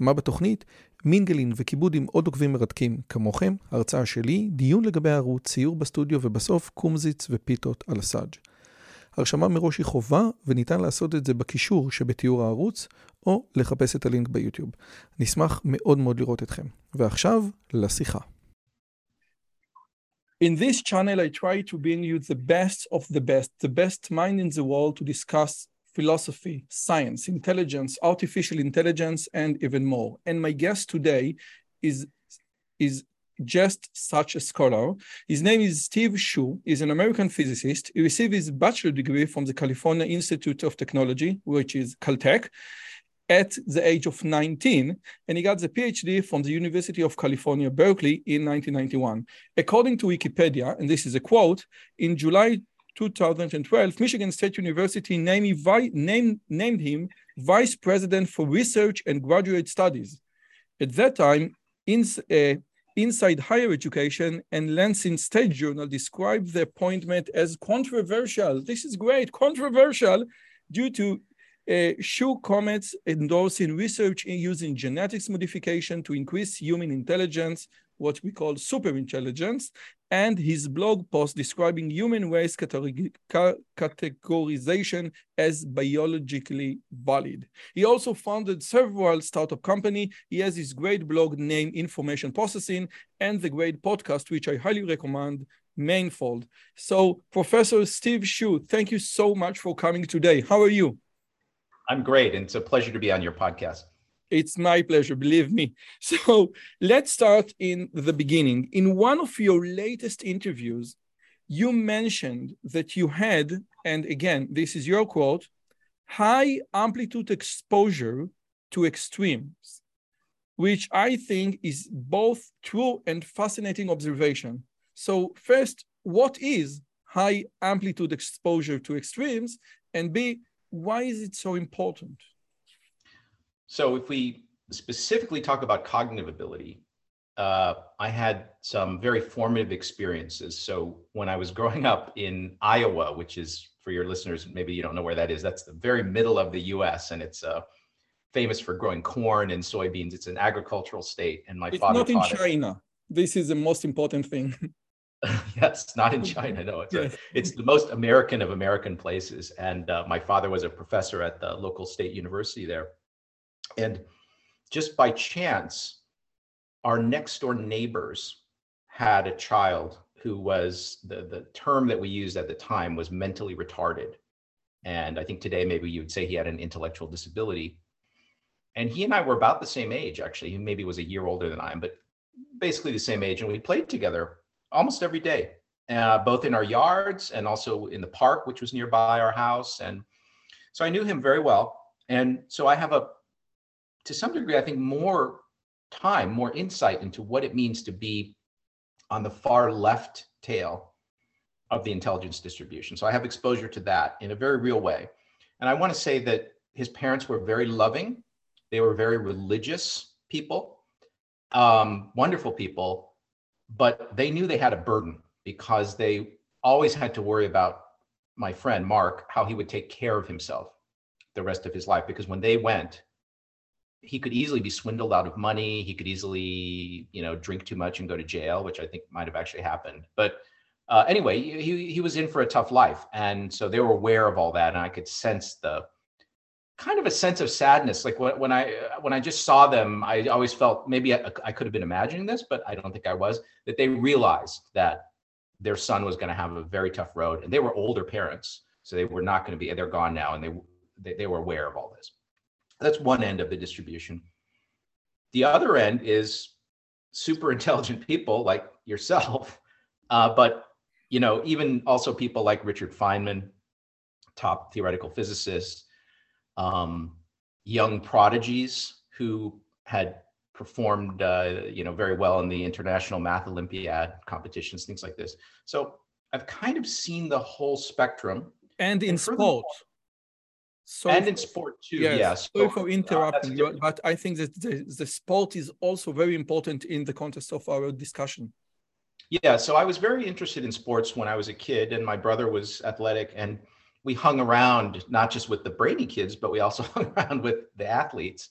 מה בתוכנית? מינגלין וכיבוד עם עוד עוקבים מרתקים כמוכם, הרצאה שלי, דיון לגבי הערוץ, ציור בסטודיו ובסוף קומזיץ ופיתות על הסאג'. הרשמה מראש היא חובה וניתן לעשות את זה בקישור שבתיאור הערוץ או לחפש את הלינק ביוטיוב. נשמח מאוד מאוד לראות אתכם. ועכשיו, לשיחה. In this channel I try to bring you the best of the best, the best mind in the world to discuss philosophy, science, intelligence, artificial intelligence, and even more. And my guest today is, is just such a scholar. His name is Steve Hsu. He's an American physicist. He received his bachelor degree from the California Institute of Technology, which is Caltech, at the age of 19, and he got the PhD from the University of California, Berkeley in 1991. According to Wikipedia, and this is a quote, in July 2012, Michigan State University named, named, named him Vice President for Research and Graduate Studies. At that time, in, uh, Inside Higher Education and Lansing State Journal described the appointment as controversial. This is great, controversial, due to uh, Hsu comments endorsing research in using genetics modification to increase human intelligence what we call superintelligence, and his blog post describing human waste categorization as biologically valid. He also founded several startup company. He has his great blog named Information Processing and the great podcast, which I highly recommend, Manifold. So Professor Steve Hsu, thank you so much for coming today. How are you? I'm great, and it's a pleasure to be on your podcast. It's my pleasure, believe me. So let's start in the beginning. In one of your latest interviews, you mentioned that you had, and again, this is your quote, high amplitude exposure to extremes, which I think is both true and fascinating observation. So, first, what is high amplitude exposure to extremes? And B, why is it so important? So if we specifically talk about cognitive ability, uh, I had some very formative experiences. So when I was growing up in Iowa, which is for your listeners, maybe you don't know where that is. That's the very middle of the U.S. and it's uh, famous for growing corn and soybeans. It's an agricultural state, and my it's father. Not in China. It. This is the most important thing. yes, not in China. No, it's, yes. a, it's the most American of American places. And uh, my father was a professor at the local state university there. And just by chance, our next door neighbors had a child who was the, the term that we used at the time was mentally retarded. And I think today maybe you would say he had an intellectual disability. And he and I were about the same age, actually. He maybe was a year older than I am, but basically the same age. And we played together almost every day, uh, both in our yards and also in the park, which was nearby our house. And so I knew him very well. And so I have a to some degree, I think more time, more insight into what it means to be on the far left tail of the intelligence distribution. So I have exposure to that in a very real way. And I want to say that his parents were very loving, they were very religious people, um, wonderful people, but they knew they had a burden because they always had to worry about my friend Mark, how he would take care of himself the rest of his life. Because when they went, he could easily be swindled out of money. He could easily, you know, drink too much and go to jail, which I think might have actually happened. But uh, anyway, he he was in for a tough life, and so they were aware of all that, and I could sense the kind of a sense of sadness. Like when, when I when I just saw them, I always felt maybe I, I could have been imagining this, but I don't think I was. That they realized that their son was going to have a very tough road, and they were older parents, so they were not going to be. They're gone now, and they they, they were aware of all this. That's one end of the distribution. The other end is super intelligent people like yourself, uh, but you know, even also people like Richard Feynman, top theoretical physicist, um, young prodigies who had performed, uh, you know, very well in the International Math Olympiad competitions, things like this. So I've kind of seen the whole spectrum. And in sport. So and in sport too, yes. yes. Sorry for uh, interrupting you, but I think that the, the sport is also very important in the context of our discussion. Yeah, so I was very interested in sports when I was a kid, and my brother was athletic, and we hung around not just with the Brady kids, but we also hung around with the athletes.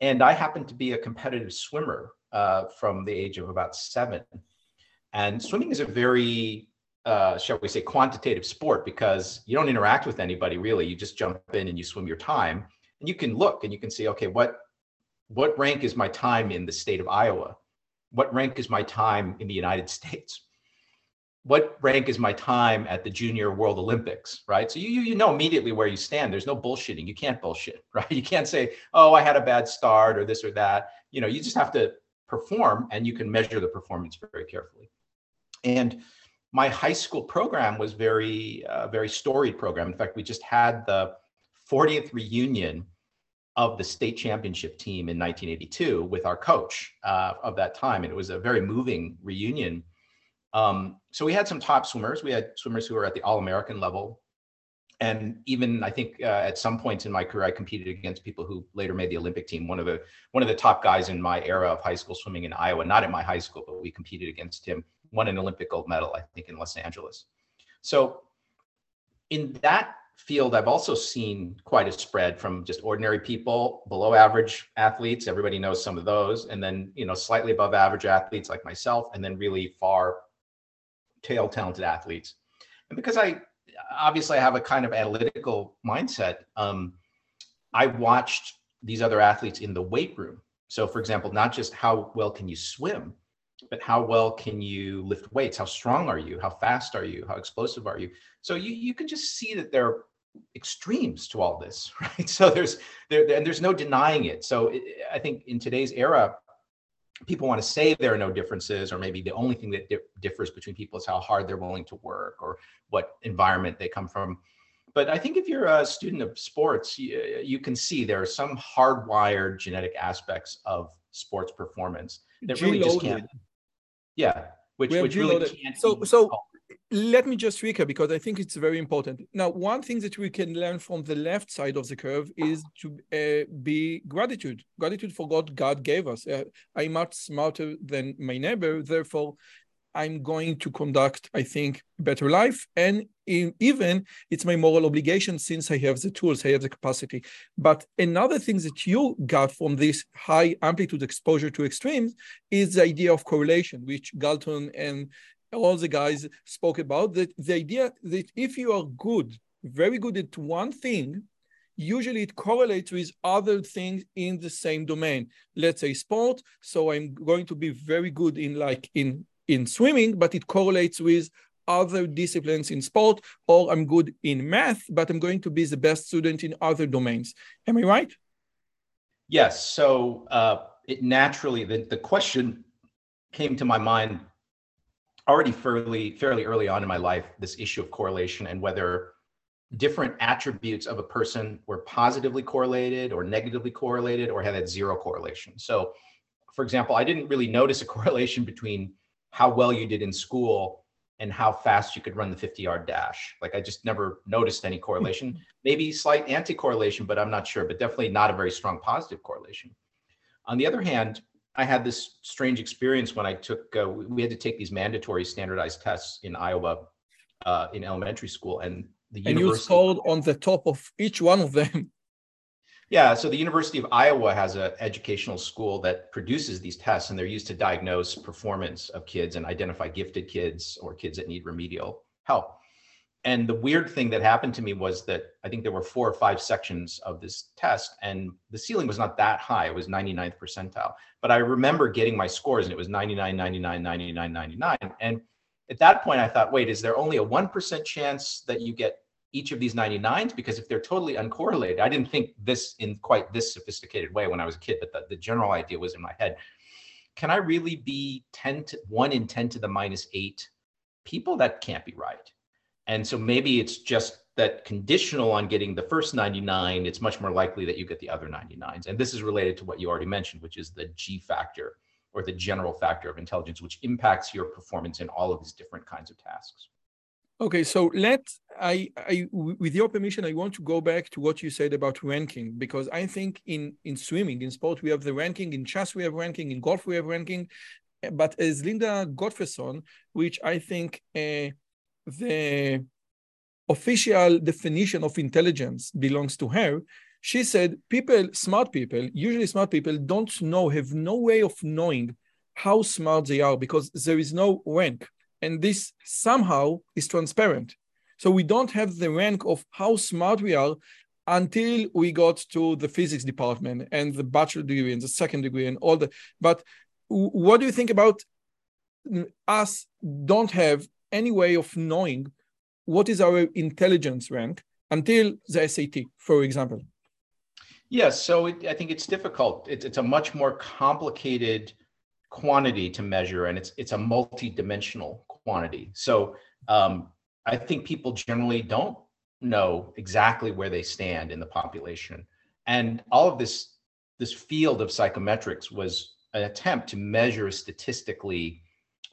And I happened to be a competitive swimmer uh, from the age of about seven. And swimming is a very, uh, shall we say, quantitative sport because you don't interact with anybody really. You just jump in and you swim your time, and you can look and you can see, okay, what what rank is my time in the state of Iowa? what rank is my time in the United States? What rank is my time at the Junior World Olympics, right? So you, you know immediately where you stand. There's no bullshitting. You can't bullshit, right? You can't say, oh, I had a bad start or this or that. You know, you just have to perform and you can measure the performance very carefully. And my high school program was very, uh, very storied program. In fact, we just had the 40th reunion of the state championship team in 1982 with our coach uh, of that time. And it was a very moving reunion. Um, so we had some top swimmers. We had swimmers who were at the All American level. And even I think uh, at some points in my career, I competed against people who later made the Olympic team. One of the one of the top guys in my era of high school swimming in Iowa, not at my high school, but we competed against him. Won an Olympic gold medal, I think, in Los Angeles. So in that field, I've also seen quite a spread from just ordinary people, below average athletes. Everybody knows some of those, and then you know slightly above average athletes like myself, and then really far tail talented athletes. And because I obviously I have a kind of analytical mindset, um, I watched these other athletes in the weight room. So, for example, not just how well can you swim, but how well can you lift weights? How strong are you? How fast are you? How explosive are you? So you you can just see that there are extremes to all this, right? So there's there and there's no denying it. So it, I think in today's era, people want to say there are no differences, or maybe the only thing that di- differs between people is how hard they're willing to work or what environment they come from. But I think if you're a student of sports, you, you can see there are some hardwired genetic aspects of sports performance that really just can't yeah, which which really can't. So so let me just recap because I think it's very important. Now, one thing that we can learn from the left side of the curve is to uh, be gratitude, gratitude for what God gave us. Uh, I'm much smarter than my neighbor, therefore, I'm going to conduct, I think, a better life. And in, even it's my moral obligation since I have the tools, I have the capacity. But another thing that you got from this high amplitude exposure to extremes is the idea of correlation, which Galton and all the guys spoke about. That the idea that if you are good, very good at one thing, usually it correlates with other things in the same domain. Let's say sport. So I'm going to be very good in like in in swimming, but it correlates with other disciplines in sport, or I'm good in math, but I'm going to be the best student in other domains. Am I right? Yes. So uh, it naturally, the, the question came to my mind already fairly fairly early on in my life. This issue of correlation and whether different attributes of a person were positively correlated or negatively correlated or had zero correlation. So, for example, I didn't really notice a correlation between how well you did in school and how fast you could run the 50 yard dash. Like I just never noticed any correlation, maybe slight anti correlation, but I'm not sure, but definitely not a very strong positive correlation. On the other hand, I had this strange experience when I took, uh, we had to take these mandatory standardized tests in Iowa uh, in elementary school. And the and you scored on the top of each one of them. Yeah, so the University of Iowa has an educational school that produces these tests, and they're used to diagnose performance of kids and identify gifted kids or kids that need remedial help. And the weird thing that happened to me was that I think there were four or five sections of this test, and the ceiling was not that high. It was 99th percentile. But I remember getting my scores, and it was 99, 99, 99, 99. And at that point, I thought, wait, is there only a 1% chance that you get each of these 99s because if they're totally uncorrelated, I didn't think this in quite this sophisticated way when I was a kid, but the, the general idea was in my head. Can I really be 10 to 1 in 10 to the minus 8 people? That can't be right. And so maybe it's just that conditional on getting the first 99, it's much more likely that you get the other 99s. And this is related to what you already mentioned, which is the G factor or the general factor of intelligence, which impacts your performance in all of these different kinds of tasks. Okay, so let I, I with your permission, I want to go back to what you said about ranking because I think in in swimming, in sport, we have the ranking, in chess we have ranking, in golf we have ranking, but as Linda Gottfredson, which I think uh, the official definition of intelligence belongs to her, she said people, smart people, usually smart people, don't know, have no way of knowing how smart they are because there is no rank and this somehow is transparent. So we don't have the rank of how smart we are until we got to the physics department and the bachelor degree and the second degree and all that. But what do you think about us don't have any way of knowing what is our intelligence rank until the SAT, for example? Yes, so it, I think it's difficult. It, it's a much more complicated quantity to measure, and it's it's a multi-dimensional quantity. So um, I think people generally don't know exactly where they stand in the population. And all of this, this field of psychometrics was an attempt to measure statistically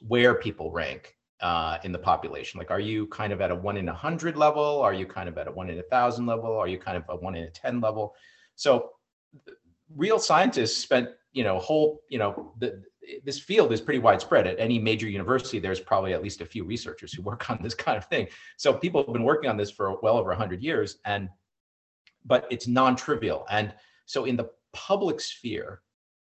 where people rank uh, in the population. Like, are you kind of at a one in a hundred level? Are you kind of at a one in a thousand level? Are you kind of a one in a 10 level? So real scientists spent, you know, whole, you know, the, this field is pretty widespread. At any major university, there's probably at least a few researchers who work on this kind of thing. So people have been working on this for well over 100 years, and but it's non-trivial. And so in the public sphere,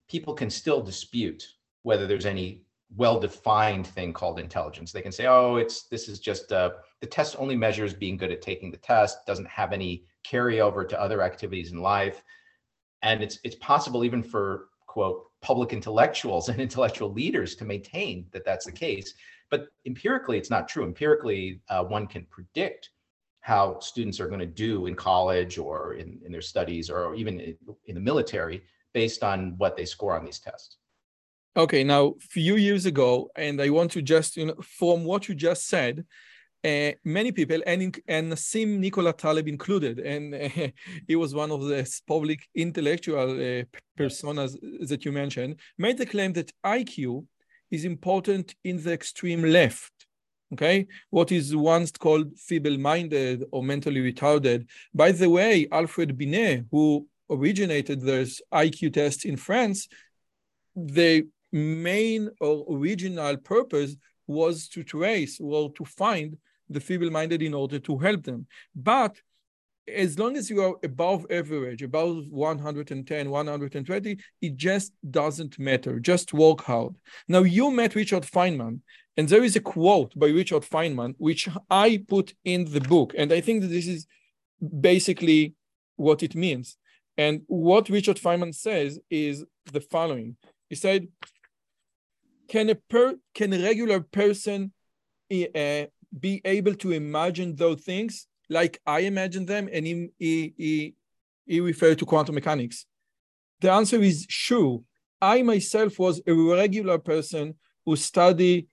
people can still dispute whether there's any well-defined thing called intelligence. They can say, "Oh, it's this is just uh, the test only measures being good at taking the test, doesn't have any carryover to other activities in life." And it's it's possible even for quote public intellectuals and intellectual leaders to maintain that that's the case. But empirically, it's not true. Empirically, uh, one can predict how students are going to do in college or in, in their studies or even in, in the military based on what they score on these tests. Okay, now a few years ago, and I want to just, you know, from what you just said, uh, many people, and, and Nassim Nicholas Taleb included, and uh, he was one of the public intellectual uh, personas that you mentioned, made the claim that IQ is important in the extreme left. Okay, what is once called feeble-minded or mentally retarded. By the way, Alfred Binet, who originated this IQ test in France, the main or original purpose was to trace or to find the feeble-minded in order to help them. But as long as you are above average, above 110, 120, it just doesn't matter. Just work hard. Now, you met Richard Feynman, and there is a quote by Richard Feynman, which I put in the book. And I think that this is basically what it means. And what Richard Feynman says is the following. He said, can a, per, can a regular person uh, be able to imagine those things like I imagine them, and he, he, he, he referred to quantum mechanics. The answer is sure. I myself was a regular person who studied,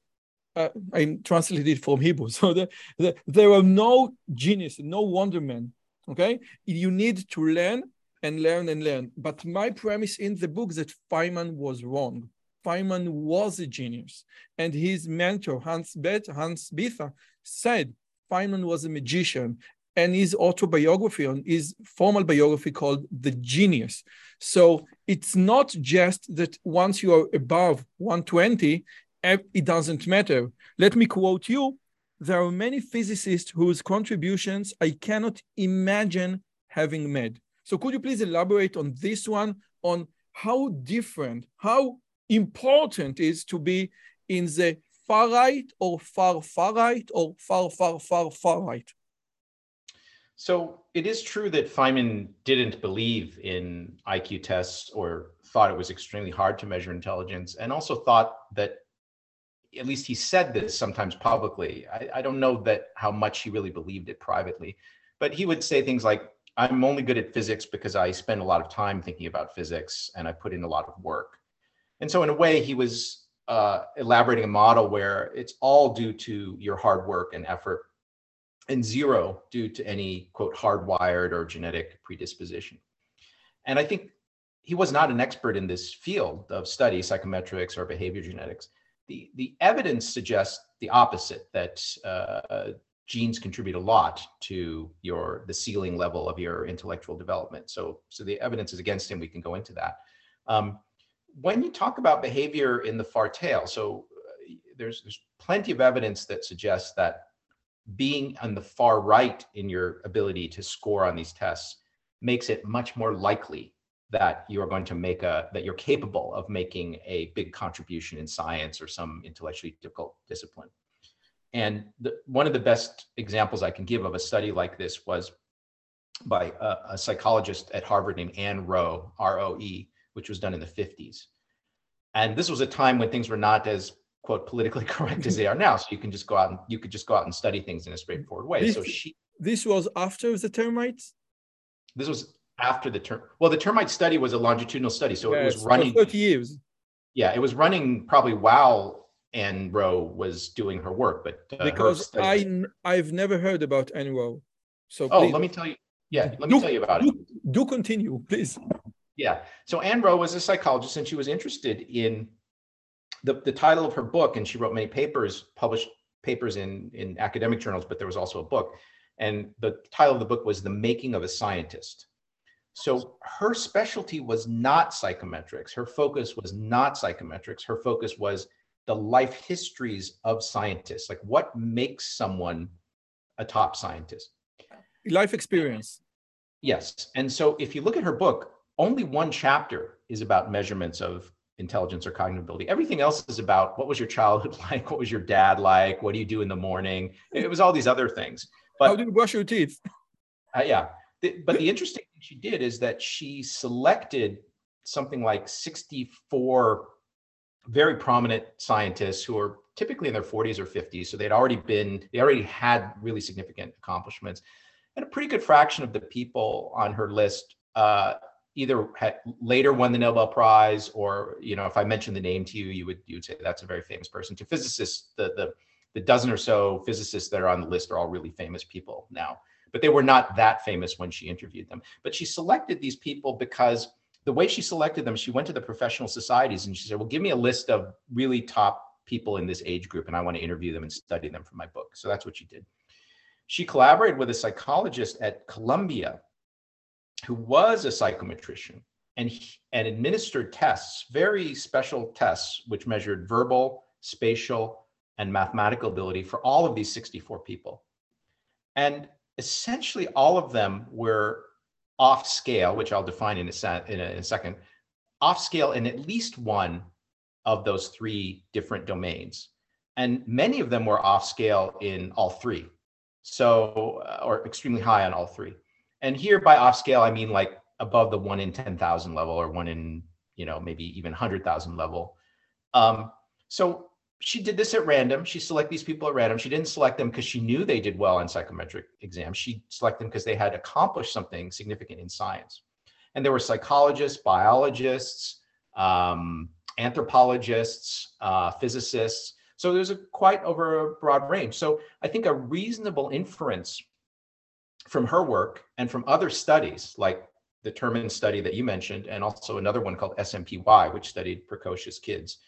uh, I translated from Hebrew. So the, the, there are no genius, no wondermen. Okay, you need to learn and learn and learn. But my premise in the book that Feynman was wrong. Feynman was a genius. And his mentor, Hans, Bet, Hans Bethe, said Feynman was a magician. And his autobiography, on his formal biography called The Genius. So it's not just that once you are above 120, it doesn't matter. Let me quote you. There are many physicists whose contributions I cannot imagine having made. So could you please elaborate on this one, on how different, how important is to be in the far right or far far right or far far far far right? So it is true that Feynman didn't believe in IQ tests or thought it was extremely hard to measure intelligence, and also thought that at least he said this sometimes publicly. I, I don't know that how much he really believed it privately, but he would say things like, "I'm only good at physics because I spend a lot of time thinking about physics and I put in a lot of work." And so, in a way, he was uh, elaborating a model where it's all due to your hard work and effort, and zero due to any quote hardwired or genetic predisposition. And I think he was not an expert in this field of study, psychometrics or behavior genetics. The, the evidence suggests the opposite that uh, genes contribute a lot to your the ceiling level of your intellectual development. So so the evidence is against him. We can go into that. Um, when you talk about behavior in the far tail, so uh, there's there's plenty of evidence that suggests that being on the far right in your ability to score on these tests makes it much more likely that you are going to make a that you're capable of making a big contribution in science or some intellectually difficult discipline. And the, one of the best examples i can give of a study like this was by a, a psychologist at harvard named anne roe r-o-e which was done in the 50s and this was a time when things were not as quote politically correct as they are now so you can just go out and you could just go out and study things in a straightforward way this, so she this was after the termites this was after the term. Well, the termite study was a longitudinal study, so yes, it was running 30 years. Yeah, it was running probably while Ann Roe was doing her work, but uh, because I I've never heard about Ann Roe. So oh, please. let me tell you. Yeah, let me do, tell you about do, it. Do continue, please. Yeah. So Ann Roe was a psychologist, and she was interested in the the title of her book, and she wrote many papers, published papers in in academic journals, but there was also a book, and the title of the book was "The Making of a Scientist." So her specialty was not psychometrics. Her focus was not psychometrics. Her focus was the life histories of scientists. Like what makes someone a top scientist? Life experience. Yes. And so if you look at her book, only one chapter is about measurements of intelligence or cognitive ability. Everything else is about what was your childhood like? What was your dad like? What do you do in the morning? It was all these other things. But, How do you brush your teeth? Uh, yeah. The, but the interesting thing she did is that she selected something like 64 very prominent scientists who are typically in their 40s or 50s. So they'd already been, they already had really significant accomplishments. And a pretty good fraction of the people on her list uh, either had later won the Nobel Prize, or you know, if I mentioned the name to you, you would you would say that's a very famous person. To physicists, the the the dozen or so physicists that are on the list are all really famous people now but they were not that famous when she interviewed them. But she selected these people because the way she selected them, she went to the professional societies and she said, Well, give me a list of really top people in this age group, and I want to interview them and study them for my book. So that's what she did. She collaborated with a psychologist at Columbia who was a psychometrician and, and administered tests, very special tests, which measured verbal, spatial, and mathematical ability for all of these 64 people. And essentially all of them were off scale, which I'll define in a, in, a, in a second, off scale in at least one of those three different domains. And many of them were off scale in all three. So, uh, or extremely high on all three. And here by off scale, I mean like above the one in 10,000 level or one in, you know, maybe even 100,000 level. Um, so she did this at random. She selected these people at random. She didn't select them because she knew they did well on psychometric exams. She selected them because they had accomplished something significant in science. And there were psychologists, biologists, um, anthropologists, uh, physicists. So there's a quite over a broad range. So I think a reasonable inference from her work and from other studies like the Terman study that you mentioned, and also another one called SMPY, which studied precocious kids,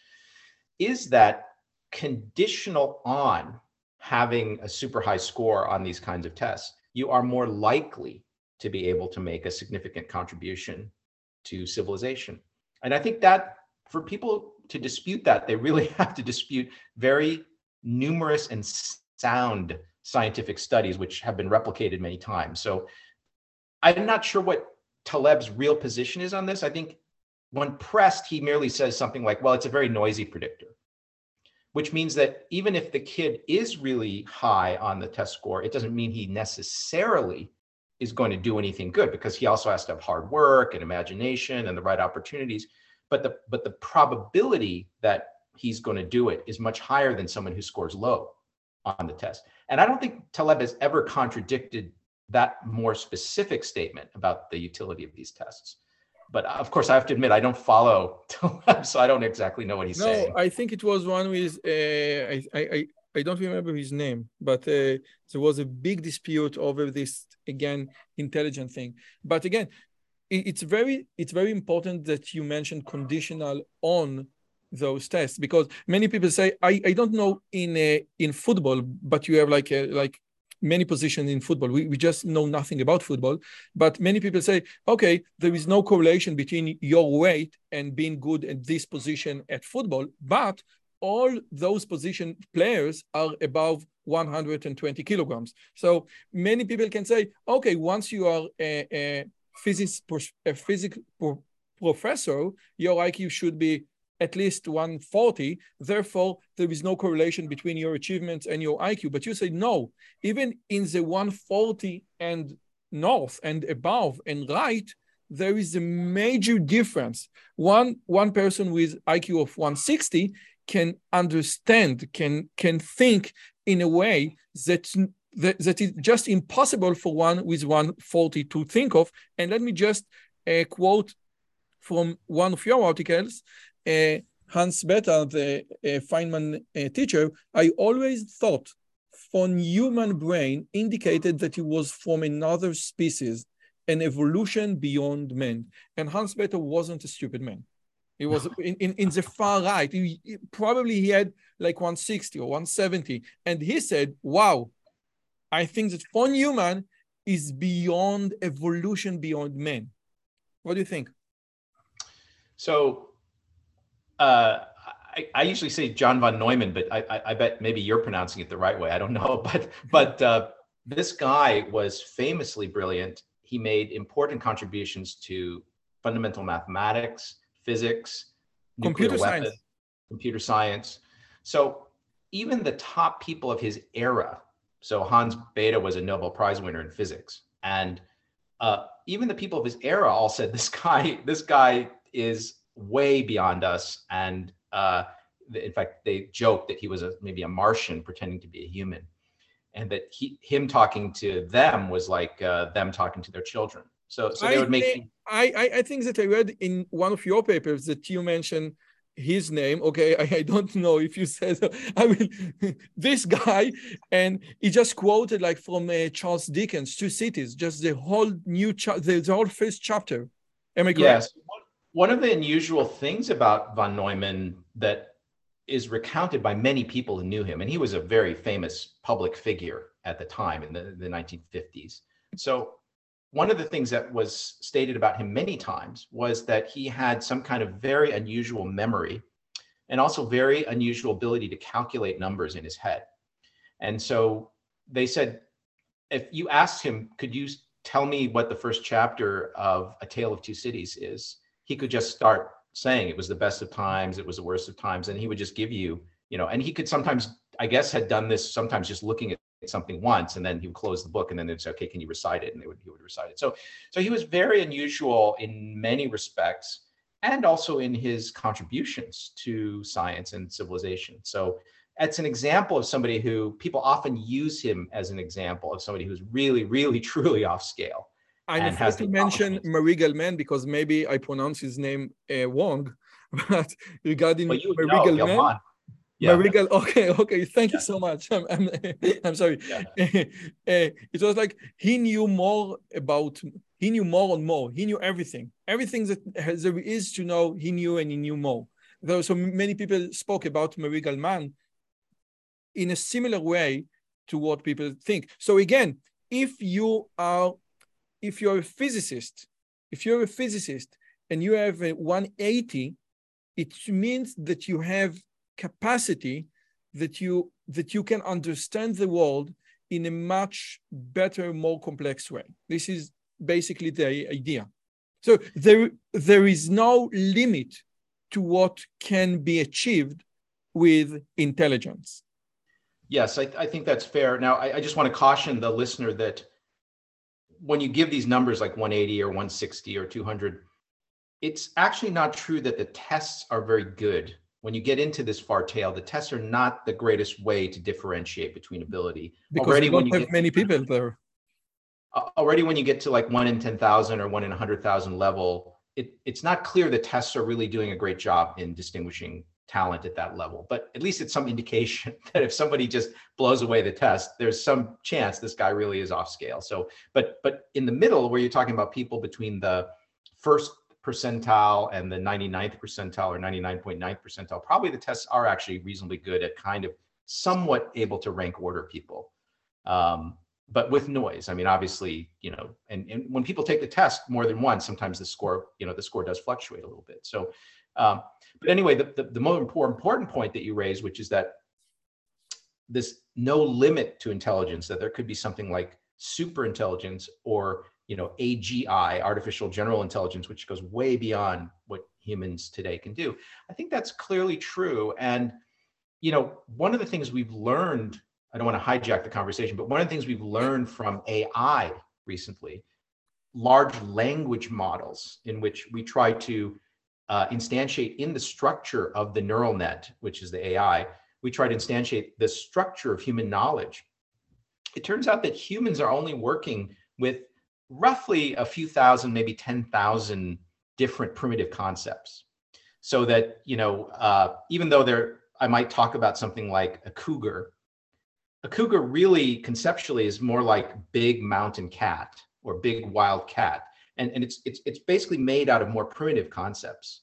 is that conditional on having a super high score on these kinds of tests, you are more likely to be able to make a significant contribution to civilization. And I think that for people to dispute that, they really have to dispute very numerous and sound scientific studies, which have been replicated many times. So I'm not sure what Taleb's real position is on this. I think when pressed, he merely says something like, well, it's a very noisy predictor which means that even if the kid is really high on the test score, it doesn't mean he necessarily is going to do anything good because he also has to have hard work and imagination and the right opportunities. But the but the probability that he's going to do it is much higher than someone who scores low on the test. And I don't think Taleb has ever contradicted that more specific statement about the utility of these tests but of course, I have to admit I don't follow so I don't exactly know what he's no, saying. No, I think it was one with uh, I, I I don't remember his name, but uh, there was a big dispute over this again intelligent thing. But again, it, it's very it's very important that you mention conditional on those tests because many people say I, I don't know in a, in football, but you have like a, like many positions in football. We, we just know nothing about football. But many people say, okay, there is no correlation between your weight and being good at this position at football. But all those position players are above 120 kilograms. So many people can say, okay, once you are a, a physics, a physics professor, your IQ should be at least 140. Therefore, there is no correlation between your achievements and your IQ. But you say, no, even in the 140 and north and above and right, there is a major difference. One, one person with IQ of 160 can understand, can, can think in a way that, that, that is just impossible for one with 140 to think of. And let me just uh, quote from one of your articles Hans Bethe, the uh, Feynman uh, teacher, I always thought von Neumann brain indicated that he was from another species, an evolution beyond man. And Hans Bethe wasn't a stupid man. He was in, in, in the far right. He, he, probably he had like 160 or 170. And he said, wow, I think that von Neumann is beyond evolution beyond man. What do you think? So uh, I, I, usually say John von Neumann, but I, I, I, bet maybe you're pronouncing it the right way. I don't know, but but uh, this guy was famously brilliant. He made important contributions to fundamental mathematics, physics, computer science. computer science. So even the top people of his era, so Hans Bethe was a Nobel Prize winner in physics, and uh, even the people of his era all said this guy, this guy is way beyond us. And uh, in fact, they joked that he was a, maybe a Martian pretending to be a human, and that he, him talking to them was like uh, them talking to their children. So, so they I would make. I, I think that I read in one of your papers that you mentioned his name. Okay, I, I don't know if you said. I mean, this guy, and he just quoted like from uh, Charles Dickens, Two Cities, just the whole new cha- the, the whole first chapter. Am I correct? Yes, one of the unusual things about von Neumann that is recounted by many people who knew him, and he was a very famous public figure at the time in the, the 1950s. So, one of the things that was stated about him many times was that he had some kind of very unusual memory and also very unusual ability to calculate numbers in his head. And so they said, if you asked him, could you tell me what the first chapter of A Tale of Two Cities is? He could just start saying it was the best of times, it was the worst of times, and he would just give you, you know, and he could sometimes, I guess, had done this sometimes just looking at something once, and then he would close the book, and then they'd say, okay, can you recite it? And they would he would recite it. So, so he was very unusual in many respects, and also in his contributions to science and civilization. So. It's an example of somebody who people often use him as an example of somebody who's really, really, truly off scale I have to mention Marie Gell-Mann because maybe I pronounce his name uh, wrong, but regarding well, Murray Gell-Mann, yeah. Marie Gell, okay, okay, thank yeah. you so much. I'm, I'm, I'm sorry. Yeah. uh, it was like he knew more about, he knew more and more. He knew everything. Everything that there is to know, he knew and he knew more. Though so many people spoke about Marie Gell-Mann in a similar way to what people think. So again, if you are if you're a physicist, if you're a physicist and you have a 180, it means that you have capacity that you that you can understand the world in a much better, more complex way. This is basically the idea. So there, there is no limit to what can be achieved with intelligence. Yes, I, I think that's fair. Now, I, I, just want to caution the listener that when you give these numbers like 180 or 160 or 200, it's actually not true that the tests are very good. When you get into this far tail, the tests are not the greatest way to differentiate between ability. Because already when you have many people there. Already when you get to like one in 10,000 or one in 100,000 level, it, it's not clear the tests are really doing a great job in distinguishing talent at that level. But at least it's some indication that if somebody just blows away the test, there's some chance this guy really is off scale. So, but but in the middle, where you're talking about people between the first percentile and the 99th percentile or 99.9th percentile, probably the tests are actually reasonably good at kind of somewhat able to rank order people. Um, but with noise. I mean, obviously, you know, and, and when people take the test more than once, sometimes the score, you know, the score does fluctuate a little bit. So, um, but anyway, the, the, the more important point that you raised, which is that this no limit to intelligence, that there could be something like super intelligence or, you know, AGI, artificial general intelligence, which goes way beyond what humans today can do. I think that's clearly true. And, you know, one of the things we've learned I don't want to hijack the conversation, but one of the things we've learned from AI recently, large language models in which we try to uh, instantiate in the structure of the neural net, which is the AI, we try to instantiate the structure of human knowledge. It turns out that humans are only working with roughly a few thousand, maybe 10,000 different primitive concepts. So that, you know, uh, even though there, I might talk about something like a cougar, a cougar really conceptually is more like big mountain cat or big wild cat. And, and it's, it's, it's basically made out of more primitive concepts.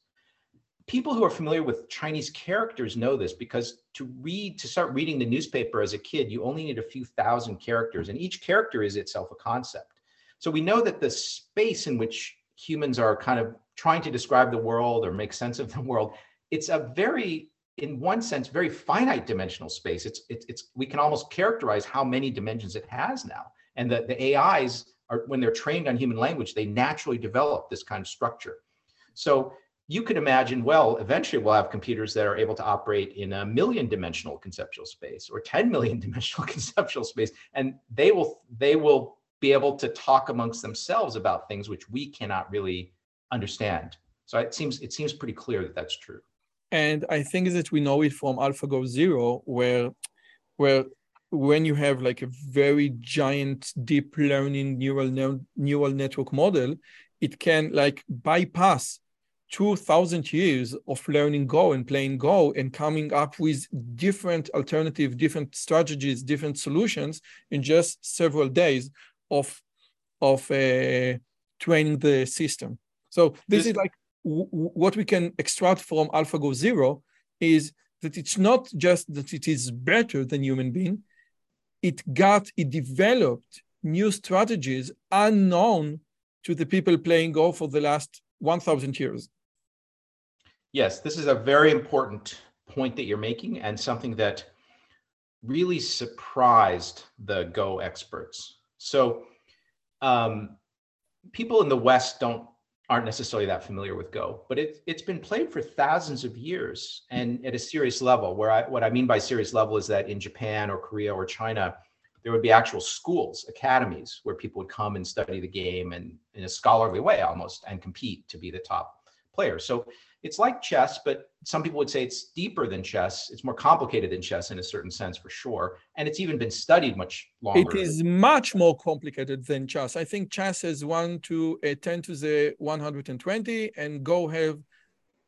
People who are familiar with Chinese characters know this because to read, to start reading the newspaper as a kid, you only need a few thousand characters, and each character is itself a concept. So we know that the space in which humans are kind of trying to describe the world or make sense of the world, it's a very in one sense, very finite dimensional space. It's, it's, it's, we can almost characterize how many dimensions it has now. And the, the AIs are, when they're trained on human language, they naturally develop this kind of structure. So you could imagine, well, eventually we'll have computers that are able to operate in a million dimensional conceptual space or 10 million dimensional conceptual space. And they will, they will be able to talk amongst themselves about things which we cannot really understand. So it seems, it seems pretty clear that that's true. And I think that we know it from AlphaGo Zero, where where when you have like a very giant deep learning neural ne- neural network model, it can like bypass 2000 years of learning go and playing go and coming up with different alternative different strategies different solutions in just several days of of uh, training the system. So this, this is like what we can extract from AlphaGo Zero is that it's not just that it is better than human being, it got, it developed new strategies unknown to the people playing Go for the last 1,000 years. Yes, this is a very important point that you're making and something that really surprised the Go experts. So, um, people in the West don't aren't necessarily that familiar with Go, but it, it's been played for thousands of years and at a serious level. Where I, what I mean by serious level is that in Japan or Korea or China, there would be actual schools, academies, where people would come and study the game and in a scholarly way almost and compete to be the top player. So it's like chess, but some people would say it's deeper than chess. It's more complicated than chess in a certain sense, for sure. And it's even been studied much longer. It is much more complicated than chess. I think chess has one to a 10 to the 120, and Go have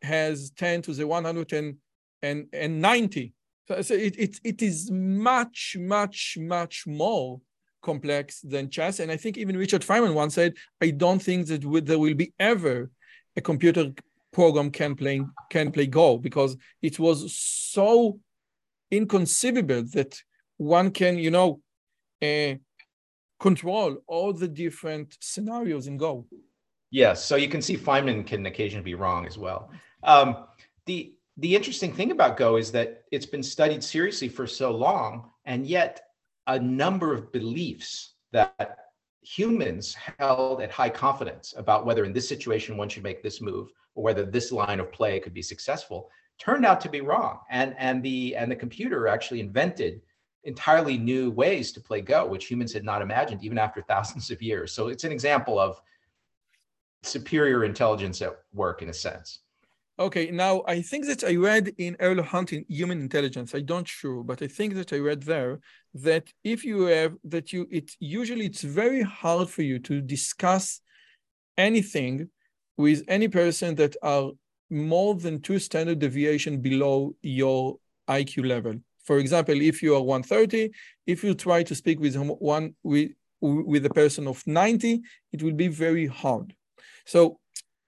has 10 to the one hundred 190. So, so it, it, it is much, much, much more complex than chess. And I think even Richard Feynman once said, I don't think that there will be ever a computer program can play can play Go because it was so inconceivable that one can you know uh, control all the different scenarios in Go. Yes, so you can see Feynman can occasionally be wrong as well. Um, the the interesting thing about Go is that it's been studied seriously for so long, and yet a number of beliefs that humans held at high confidence about whether in this situation one should make this move or whether this line of play could be successful turned out to be wrong. And and the and the computer actually invented entirely new ways to play go which humans had not imagined even after thousands of years. So it's an example of superior intelligence at work in a sense okay now i think that i read in early hunting human intelligence i don't sure but i think that i read there that if you have that you it usually it's very hard for you to discuss anything with any person that are more than two standard deviation below your IQ level. For example, if you are 130, if you try to speak with one with, with a person of 90, it will be very hard. So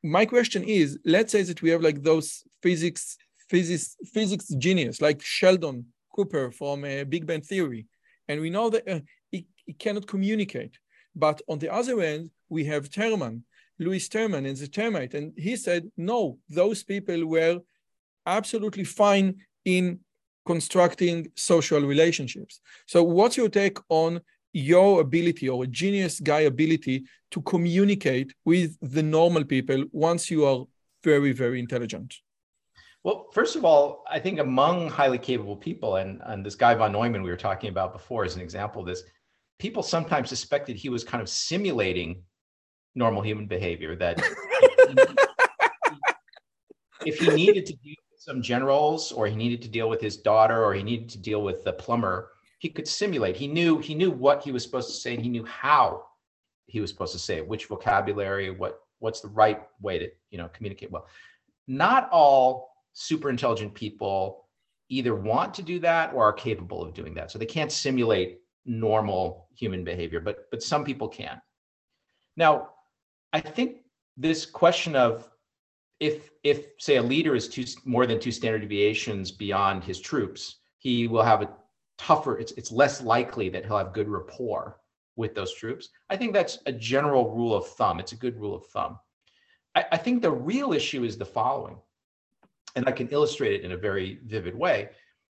my question is, let's say that we have like those physics physics physics genius like Sheldon Cooper from uh, Big Bang Theory, and we know that uh, he, he cannot communicate. But on the other end, we have Terman, Lewis Terman and the termite. And he said, no, those people were absolutely fine in constructing social relationships. So what's your take on your ability or a genius guy ability to communicate with the normal people once you are very, very intelligent? Well, first of all, I think among highly capable people, and, and this guy von Neumann we were talking about before is an example of this, people sometimes suspected he was kind of simulating normal human behavior, that if he needed to deal with some generals or he needed to deal with his daughter or he needed to deal with the plumber, he could simulate. He knew he knew what he was supposed to say and he knew how he was supposed to say it, which vocabulary, what what's the right way to, you know, communicate well. Not all super intelligent people either want to do that or are capable of doing that. So they can't simulate normal human behavior, but but some people can. Now, I think this question of if if say a leader is two more than two standard deviations beyond his troops, he will have a tougher. It's it's less likely that he'll have good rapport with those troops. I think that's a general rule of thumb. It's a good rule of thumb. I, I think the real issue is the following and I can illustrate it in a very vivid way,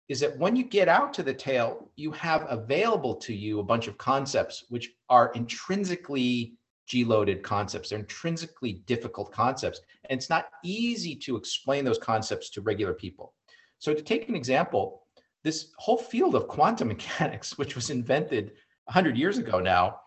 is that when you get out to the tail, you have available to you a bunch of concepts which are intrinsically G-loaded concepts. They're intrinsically difficult concepts. And it's not easy to explain those concepts to regular people. So to take an example, this whole field of quantum mechanics, which was invented 100 years ago now,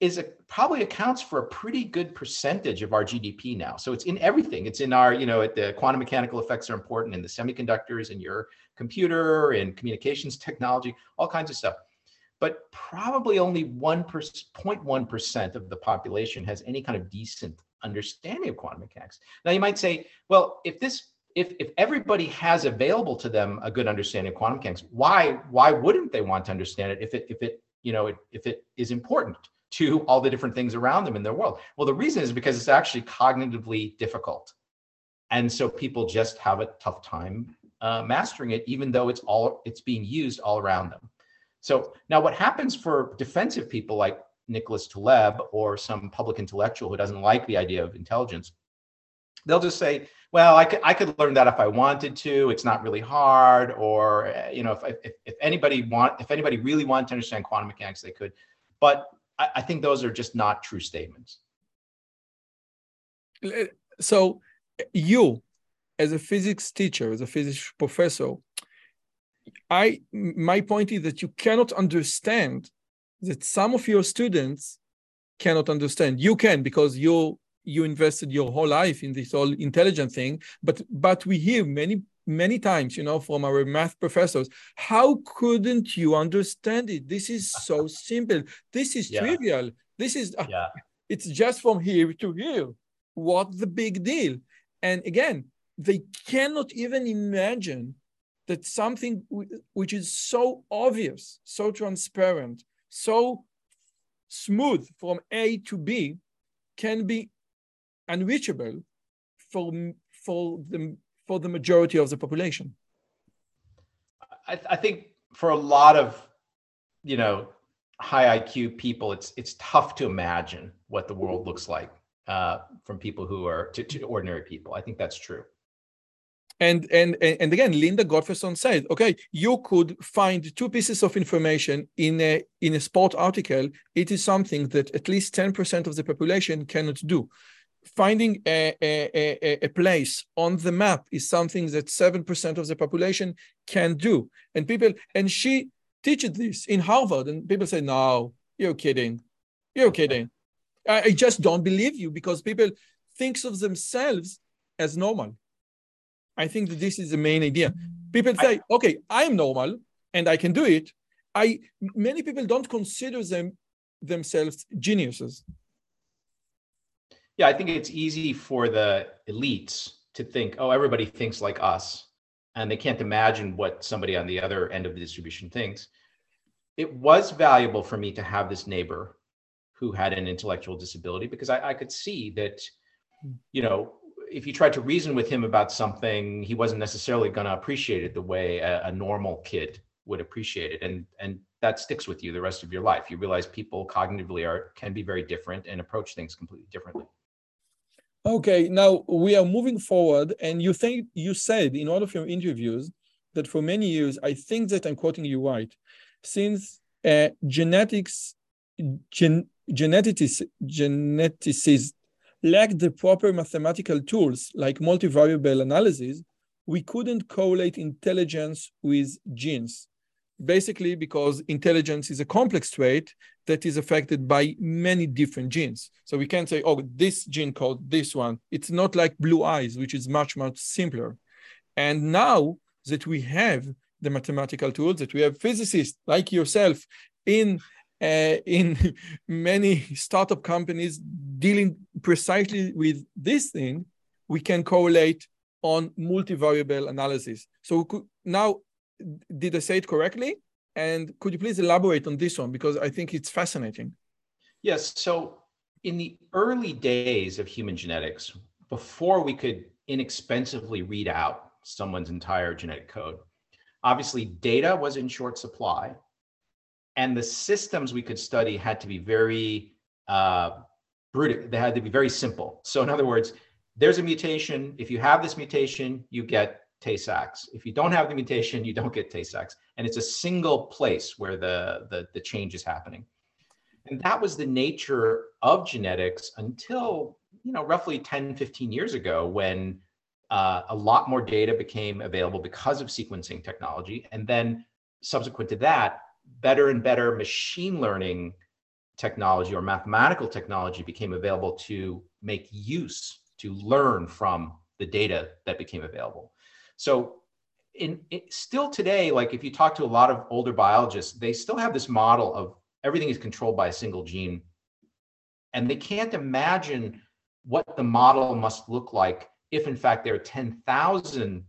is a, probably accounts for a pretty good percentage of our GDP now. So it's in everything. It's in our, you know, the quantum mechanical effects are important in the semiconductors, in your computer, in communications technology, all kinds of stuff. But probably only 1.1% of the population has any kind of decent understanding of quantum mechanics. Now you might say, well, if this if, if everybody has available to them a good understanding of quantum mechanics, why why wouldn't they want to understand it if it if it you know if it is important? to all the different things around them in their world. Well, the reason is because it's actually cognitively difficult. And so people just have a tough time uh, mastering it, even though it's all it's being used all around them. So now what happens for defensive people like Nicholas Taleb or some public intellectual who doesn't like the idea of intelligence, they'll just say, well, I could, I could learn that if I wanted to. It's not really hard. Or, eh, you know, if, if, if anybody want, if anybody really wanted to understand quantum mechanics, they could. But I, I think those are just not true statements. So you, as a physics teacher, as a physics professor, I my point is that you cannot understand that some of your students cannot understand. You can because you you invested your whole life in this whole intelligent thing. But but we hear many many times, you know, from our math professors. How couldn't you understand it? This is so simple. This is yeah. trivial. This is, uh, yeah. it's just from here to here. What the big deal? And again, they cannot even imagine that something which is so obvious, so transparent, so smooth from A to B can be unreachable for, for the for the majority of the population? I, I think for a lot of, you know, high IQ people, it's it's tough to imagine what the world looks like uh, from people who are to, to ordinary people. I think that's true. And, and and again, Linda Gottfredson said, okay, you could find two pieces of information in a in a sport article. It is something that at least 10% of the population cannot do finding a, a, a, place on the map is something that 7% of the population can do. And people, and she teaches this in Harvard, and people say, no, you're kidding. You're kidding. I, I just don't believe you because people thinks of themselves as normal. I think that this is the main idea. People say, I, okay, I'm normal and I can do it. I many people don't consider them themselves geniuses yeah, I think it's easy for the elites to think, oh, everybody thinks like us, and they can't imagine what somebody on the other end of the distribution thinks. It was valuable for me to have this neighbor who had an intellectual disability because I, I could see that, you know, if you tried to reason with him about something, he wasn't necessarily going to appreciate it the way a, a normal kid would appreciate it. And and that sticks with you the rest of your life. You realize people cognitively are can be very different and approach things completely differently. Okay, now we are moving forward, and you think you said in all of your interviews that for many years, I think that I'm quoting you right, since uh, genetics, gen, geneticists, geneticists lacked the proper mathematical tools like multivariable analysis, we couldn't correlate intelligence with genes. Basically, because intelligence is a complex trait that is affected by many different genes. So we can't say, oh, this gene code, this one. It's not like blue eyes, which is much, much simpler. And now that we have the mathematical tools, that we have physicists like yourself in uh, in many startup companies dealing precisely with this thing, we can correlate on multivariable analysis. So now, did I say it correctly? And could you please elaborate on this one because I think it's fascinating. Yes. So in the early days of human genetics, before we could inexpensively read out someone's entire genetic code, obviously data was in short supply and the systems we could study had to be very uh, brutal. They had to be very simple. So in other words, there's a mutation. If you have this mutation, you get Tay-Sachs. If you don't have the mutation, you don't get Tay-Sachs. And it's a single place where the, the, the change is happening. And that was the nature of genetics until, you know, roughly 10, 15 years ago when uh, a lot more data became available because of sequencing technology. And then subsequent to that, better and better machine learning technology or mathematical technology became available to make use, to learn from the data that became available. So in it, still today, like if you talk to a lot of older biologists, they still have this model of everything is controlled by a single gene. And they can't imagine what the model must look like if in fact there are 10,000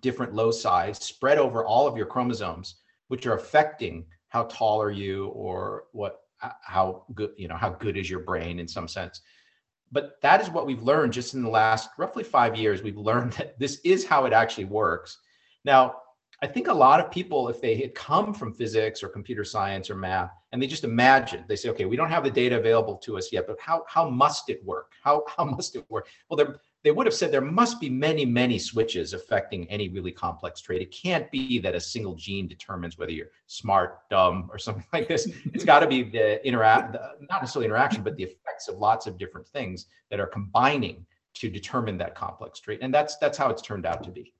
different loci spread over all of your chromosomes which are affecting how tall are you or what how good you know how good is your brain in some sense but that is what we've learned just in the last roughly five years. We've learned that this is how it actually works. Now i think a lot of people if they had come from physics or computer science or math and they just imagine they say okay we don't have the data available to us yet but how how must it work? How how must it work? Well they're they would have said there must be many, many switches affecting any really complex trait. It can't be that a single gene determines whether you're smart, dumb, or something like this. It's got to be the interact, not necessarily interaction, but the effects of lots of different things that are combining to determine that complex trait. And that's that's how it's turned out to be.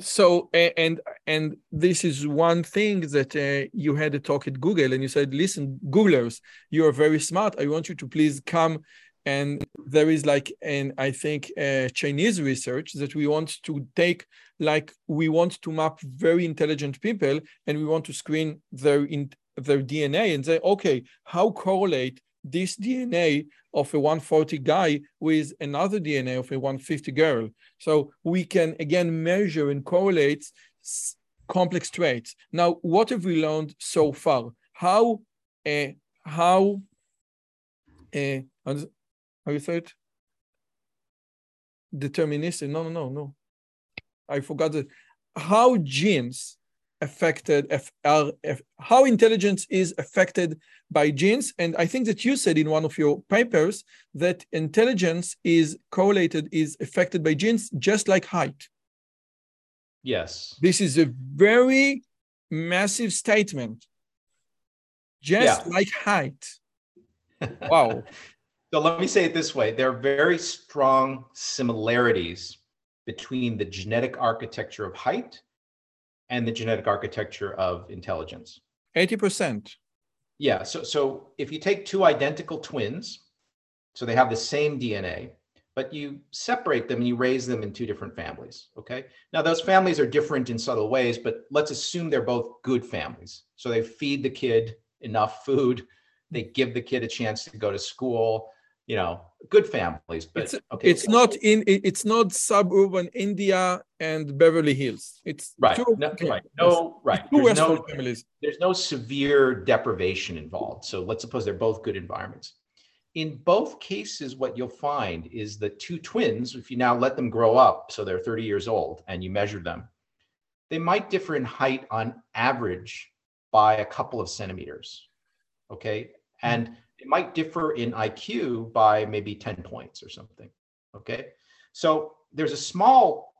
So and and this is one thing that uh, you had a talk at Google, and you said, "Listen, Googlers, you are very smart. I want you to please come." And there is like an i think uh, chinese research that we want to take like we want to map very intelligent people and we want to screen their in their dna and say okay how correlate this dna of a 140 guy with another dna of a 150 girl? So we can again measure and correlate complex traits. Now what have we learned so far? How uh, how uh, how you say it? Deterministic. No, no, no, no. I forgot it. How genes affected F, are F, how intelligence is affected by genes and i think that you said in one of your papers that intelligence is correlated is affected by genes just like height yes this is a very massive statement just yeah. like height wow So let me say it this way there are very strong similarities between the genetic architecture of height and the genetic architecture of intelligence. 80%. Yeah. So, so if you take two identical twins, so they have the same DNA, but you separate them and you raise them in two different families. Okay. Now, those families are different in subtle ways, but let's assume they're both good families. So they feed the kid enough food, they give the kid a chance to go to school, you know good families but it's, okay. it's not in it's not suburban india and beverly hills. It's right. no, right. No right. There's no, families. there's no severe deprivation involved. So let's suppose they're both good environments. In both cases what you'll find is the two twins if you now let them grow up so they're 30 years old and you measure them they might differ in height on average by a couple of centimeters. Okay. And hmm. It might differ in IQ by maybe 10 points or something. Okay. So there's a small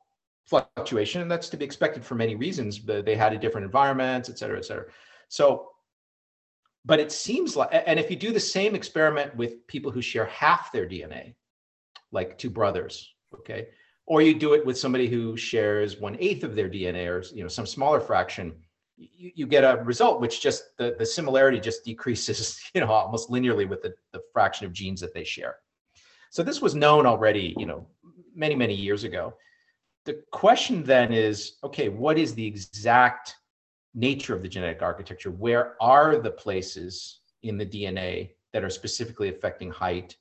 fluctuation, and that's to be expected for many reasons. They had a different environment, et cetera, et cetera. So, but it seems like, and if you do the same experiment with people who share half their DNA, like two brothers, okay, or you do it with somebody who shares one eighth of their DNA or you know some smaller fraction, you, you get a result which just the, the similarity just decreases, you know, almost linearly with the, the fraction of genes that they share. So this was known already, you know, many, many years ago. The question then is, okay, what is the exact nature of the genetic architecture? Where are the places in the DNA that are specifically affecting height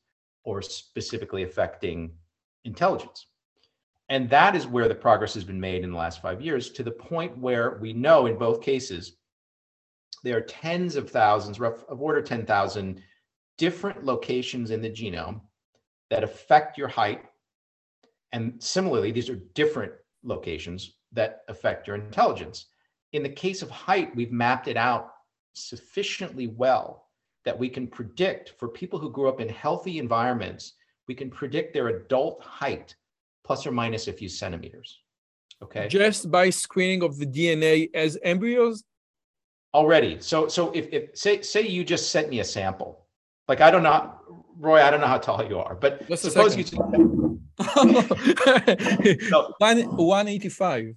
or specifically affecting intelligence? And that is where the progress has been made in the last five years to the point where we know in both cases there are tens of thousands, rough of order 10,000 different locations in the genome that affect your height. And similarly, these are different locations that affect your intelligence. In the case of height, we've mapped it out sufficiently well that we can predict for people who grew up in healthy environments, we can predict their adult height plus or minus a few centimeters. Okay. Just by screening of the DNA as embryos? Already. So so if, if say say you just sent me a sample. Like I don't know, Roy, I don't know how tall you are, but just suppose you so, 185.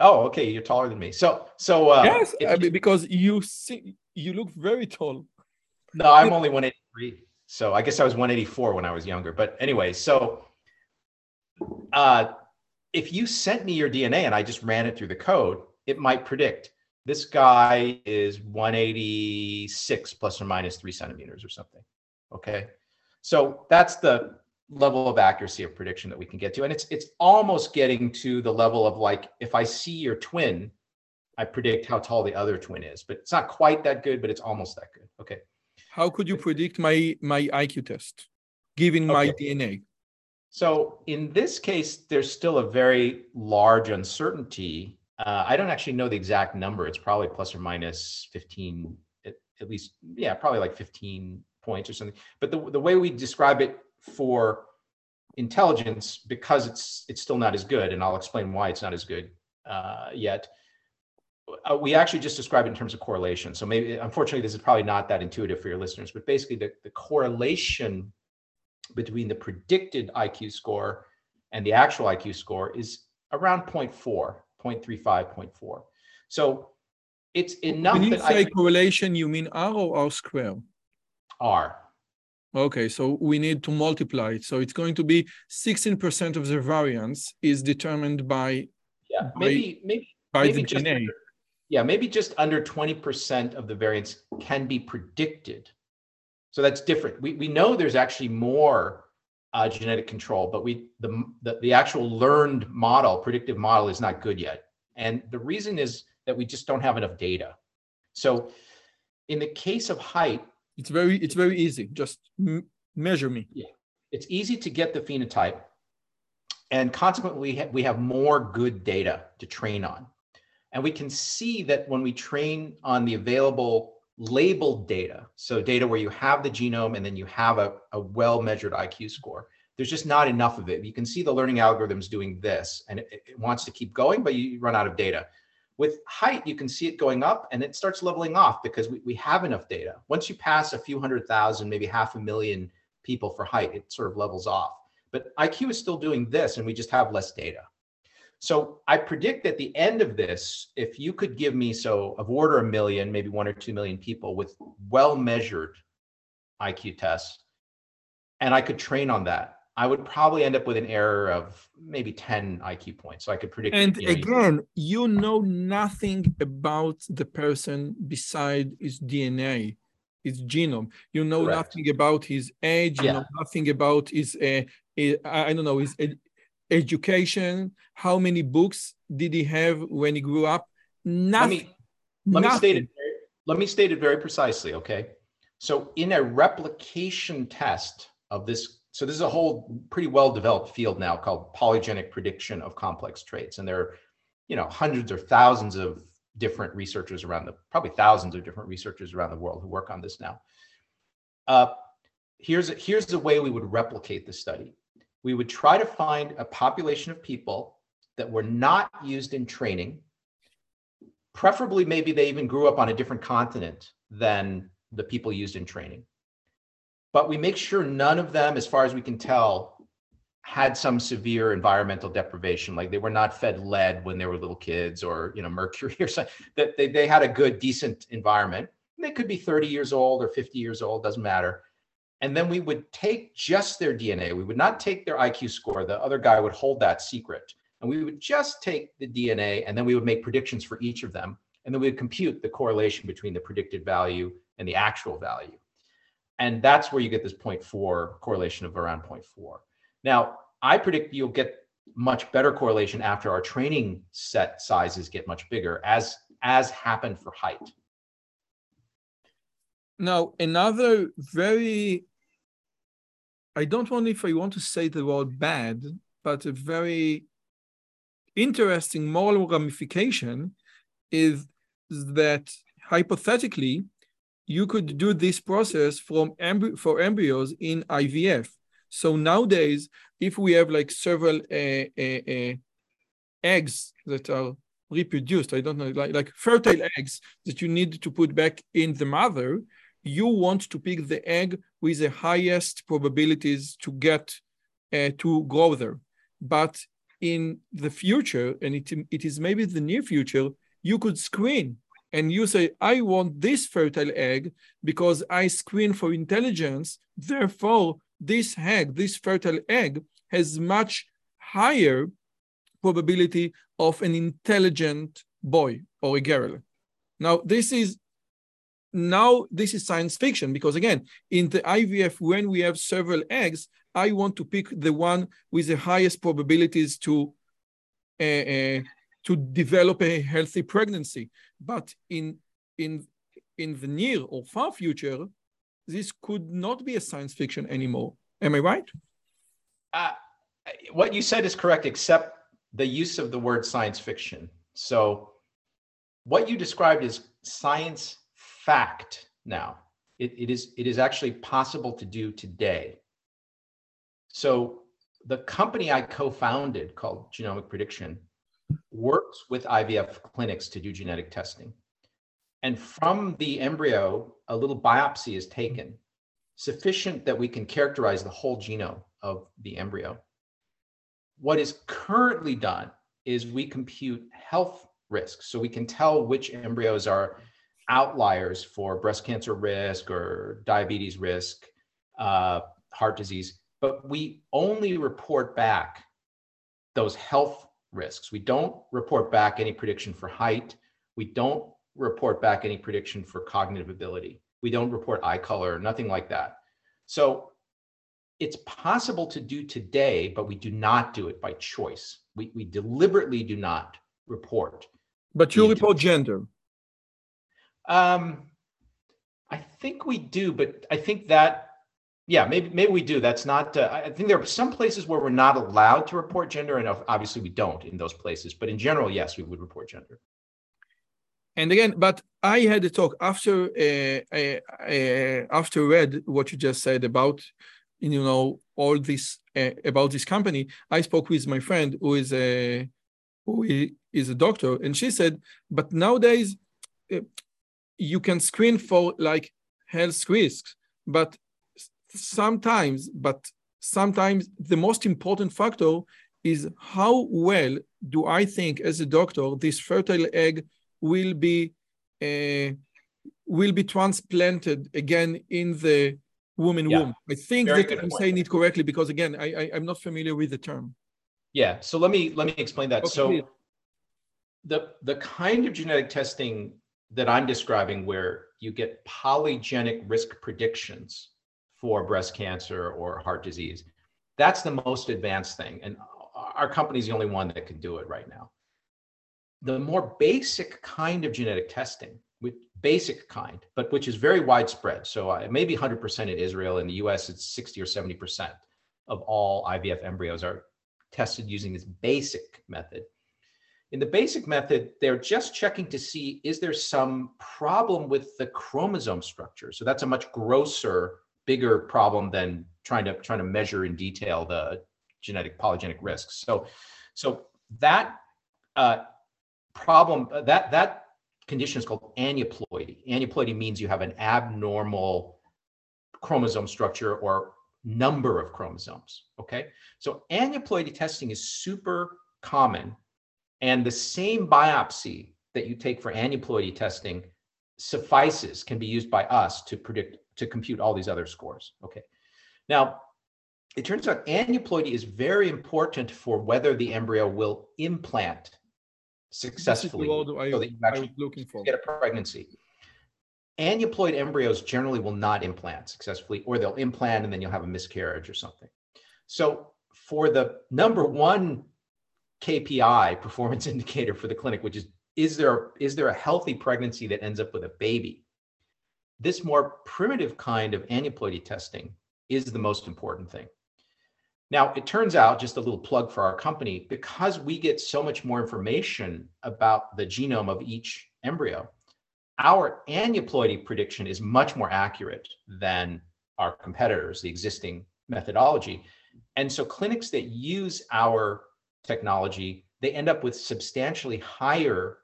Oh, okay, you're taller than me. So so uh Yes, I mean, because you see you look very tall. No, I'm only 183. So I guess I was 184 when I was younger. But anyway, so uh, if you sent me your DNA and I just ran it through the code, it might predict this guy is 186 plus or minus three centimeters or something. Okay. So that's the level of accuracy of prediction that we can get to. And it's it's almost getting to the level of like if I see your twin, I predict how tall the other twin is. But it's not quite that good, but it's almost that good. Okay. How could you predict my my IQ test given okay. my DNA? So in this case, there's still a very large uncertainty. Uh, I don't actually know the exact number. It's probably plus or minus 15, at, at, least, yeah, probably like 15 points or something. But the, the way we describe it for intelligence, because it's it's still not as good, and I'll explain why it's not as good uh, yet. Uh, we actually just describe it in terms of correlation. So maybe, unfortunately, this is probably not that intuitive for your listeners, but basically the, the correlation between the predicted IQ score and the actual IQ score is around 0.4, 0.35, 0.4. So it's enough. When you say I, correlation, you mean R or R square? R. Okay, so we need to multiply it. So it's going to be 16% of the variance is determined by yeah, maybe maybe by maybe the DNA. Yeah, maybe just under 20% of the variance can be predicted so that's different. We, we know there's actually more uh, genetic control, but we the, the the actual learned model, predictive model, is not good yet. And the reason is that we just don't have enough data. So in the case of height, it's very it's very easy. Just m- measure me. Yeah, it's easy to get the phenotype, and consequently, we, ha- we have more good data to train on. And we can see that when we train on the available labeled data, so data where you have the genome and then you have a, a well measured IQ score, there's just not enough of it. You can see the learning algorithms doing this and it, it, wants to keep going, but you run out of data. With height, you can see it going up and it starts leveling off because we, we have enough data. Once you pass a few hundred thousand, maybe half a million people for height, it sort of levels off. But IQ is still doing this and we just have less data. So I predict at the end of this, if you could give me so of order a million, maybe one or two million people with well measured IQ tests, and I could train on that, I would probably end up with an error of maybe 10 IQ points. So I could predict. And you know, again, you know nothing about the person beside his DNA, his genome. You know Correct. nothing about his age. You yeah. know nothing about his, uh, his I don't know, his education, how many books did he have when he grew up? Nothing. Let me, let me state it. Let me state it very precisely. Okay. So in a replication test of this, so this is a whole pretty well developed field now called polygenic prediction of complex traits, and there are, you know, hundreds or thousands of different researchers around the probably thousands of different researchers around the world who work on this now. Uh, here's a, here's the way we would replicate the study. We would try to find a population of people that were not used in training. Preferably, maybe they even grew up on a different continent than the people used in training. But we make sure none of them, as far as we can tell, had some severe environmental deprivation like they were not fed lead when they were little kids or you know mercury or something that they, they had a good decent environment they could be 30 years old or 50 years old doesn't matter and then we would take just their dna we would not take their iq score. The other guy would hold that secret. And we would just take the dna and then we would make predictions for each of them. And then we would compute the correlation between the predicted value and the actual value. And that's where you get this 0.4 correlation of around 0.4 now, I predict you'll get much better correlation after our training set sizes get much bigger, as as happened for height. Now, another very I don't want if I want to say the word bad, but a very interesting moral ramification is that hypothetically you could do this process from for embryos in IVF so nowadays, if we have like several uh, uh, uh, eggs that are reproduced, I don't know, like, like fertile eggs that you need to put back in the mother, you want to pick the egg with the highest probabilities to get uh, to grow there. But in the future, and it, it is maybe the near future, you could screen and you say, I want this fertile egg because I screen for intelligence. Therefore, this egg, this fertile egg, has much higher probability of an intelligent boy or a girl. Now, this is now this is science fiction because again, in the IVF, when we have several eggs, I want to pick the one with the highest probabilities to uh, uh, to develop a healthy pregnancy. But in in in the near or far future, this could not be a science fiction anymore. Am I right? Uh, what you said is correct, except the use of the word science fiction. So, what you described is science fact now. It, it, is, it is actually possible to do today. So, the company I co founded called Genomic Prediction works with IVF clinics to do genetic testing. And from the embryo, a little biopsy is taken, sufficient that we can characterize the whole genome of the embryo. What is currently done is we compute health risks. So we can tell which embryos are outliers for breast cancer risk or diabetes risk, uh, heart disease, but we only report back those health risks. We don't report back any prediction for height. We don't report back any prediction for cognitive ability. We don't report eye color, nothing like that. So it's possible to do today, but we do not do it by choice. We, we deliberately do not report. But you report gender. Um, I think we do, but I think that yeah, maybe maybe we do. That's not. Uh, I think there are some places where we're not allowed to report gender, and obviously we don't in those places. But in general, yes, we would report gender. And again, but I had a talk after uh, uh, uh, after read what you just said about you know all this uh, about this company. I spoke with my friend who is a who is a doctor, and she said, but nowadays uh, you can screen for like health risks, but sometimes, but sometimes the most important factor is how well do I think as a doctor this fertile egg will be uh, will be transplanted again in the woman yeah. womb. I think Very that I'm saying it correctly because again, I, I am not familiar with the term. Yeah. So let me let me explain that. Okay. So the the kind of genetic testing that I'm describing where you get polygenic risk predictions for breast cancer or heart disease, that's the most advanced thing. And our company is the only one that can do it right now the more basic kind of genetic testing, with basic kind, but which is very widespread. So uh, maybe 100% in Israel. In the US, it's 60 or 70% of all IVF embryos are tested using this basic method. In the basic method, they're just checking to see is there some problem with the chromosome structure. So that's a much grosser, bigger problem than trying to trying to measure in detail the genetic polygenic risks. So, so that uh, problem uh, that that condition is called aneuploidy. Aneuploidy means you have an abnormal chromosome structure or number of chromosomes. Okay, so aneuploidy testing is super common and the same biopsy that you take for aneuploidy testing suffices, can be used by us to predict, to compute all these other scores. Okay. Now, it turns out aneuploidy is very important for whether the embryo will implant successfully I, so that you actually looking for. get a pregnancy. Aneuploid embryos generally will not implant successfully, or they'll implant and then you'll have a miscarriage or something. So for the number one KPI performance indicator for the clinic, which is is there is there a healthy pregnancy that ends up with a baby? This more primitive kind of aneuploidy testing is the most important thing. Now, it turns out, just a little plug for our company, because we get so much more information about the genome of each embryo, our aneuploidy prediction is much more accurate than our competitors, the existing methodology. And so clinics that use our technology, they end up with substantially higher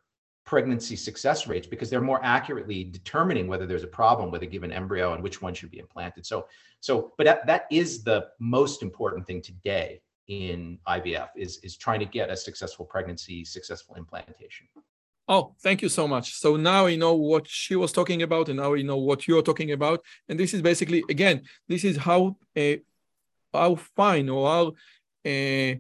pregnancy success rates because they're more accurately determining whether there's a problem with a given embryo and which one should be implanted. So, so, but that, that is the most important thing today in IVF is is trying to get a successful pregnancy, successful implantation. Oh, thank you so much. So now I know what she was talking about, and now I know what you're talking about. And this is basically, again, this is how uh, how fine or how uh,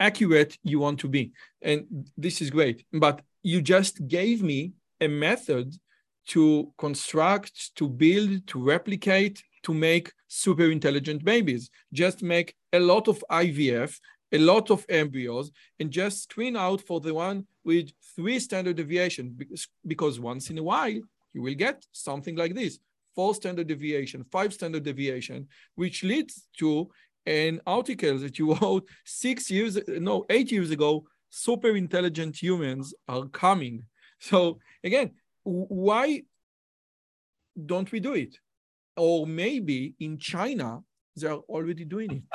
accurate you want to be. And this is great. But you just gave me a method to construct, to build, to replicate, to make super intelligent babies. Just make a lot of IVF, a lot of embryos, and just screen out for the one with three standard deviation because, once in a while you will get something like this four standard deviation, five standard deviation, which leads to an article that you wrote six years, no, eight years ago, super intelligent humans are coming. So again, why don't we do it? Or maybe in China, they're already doing it.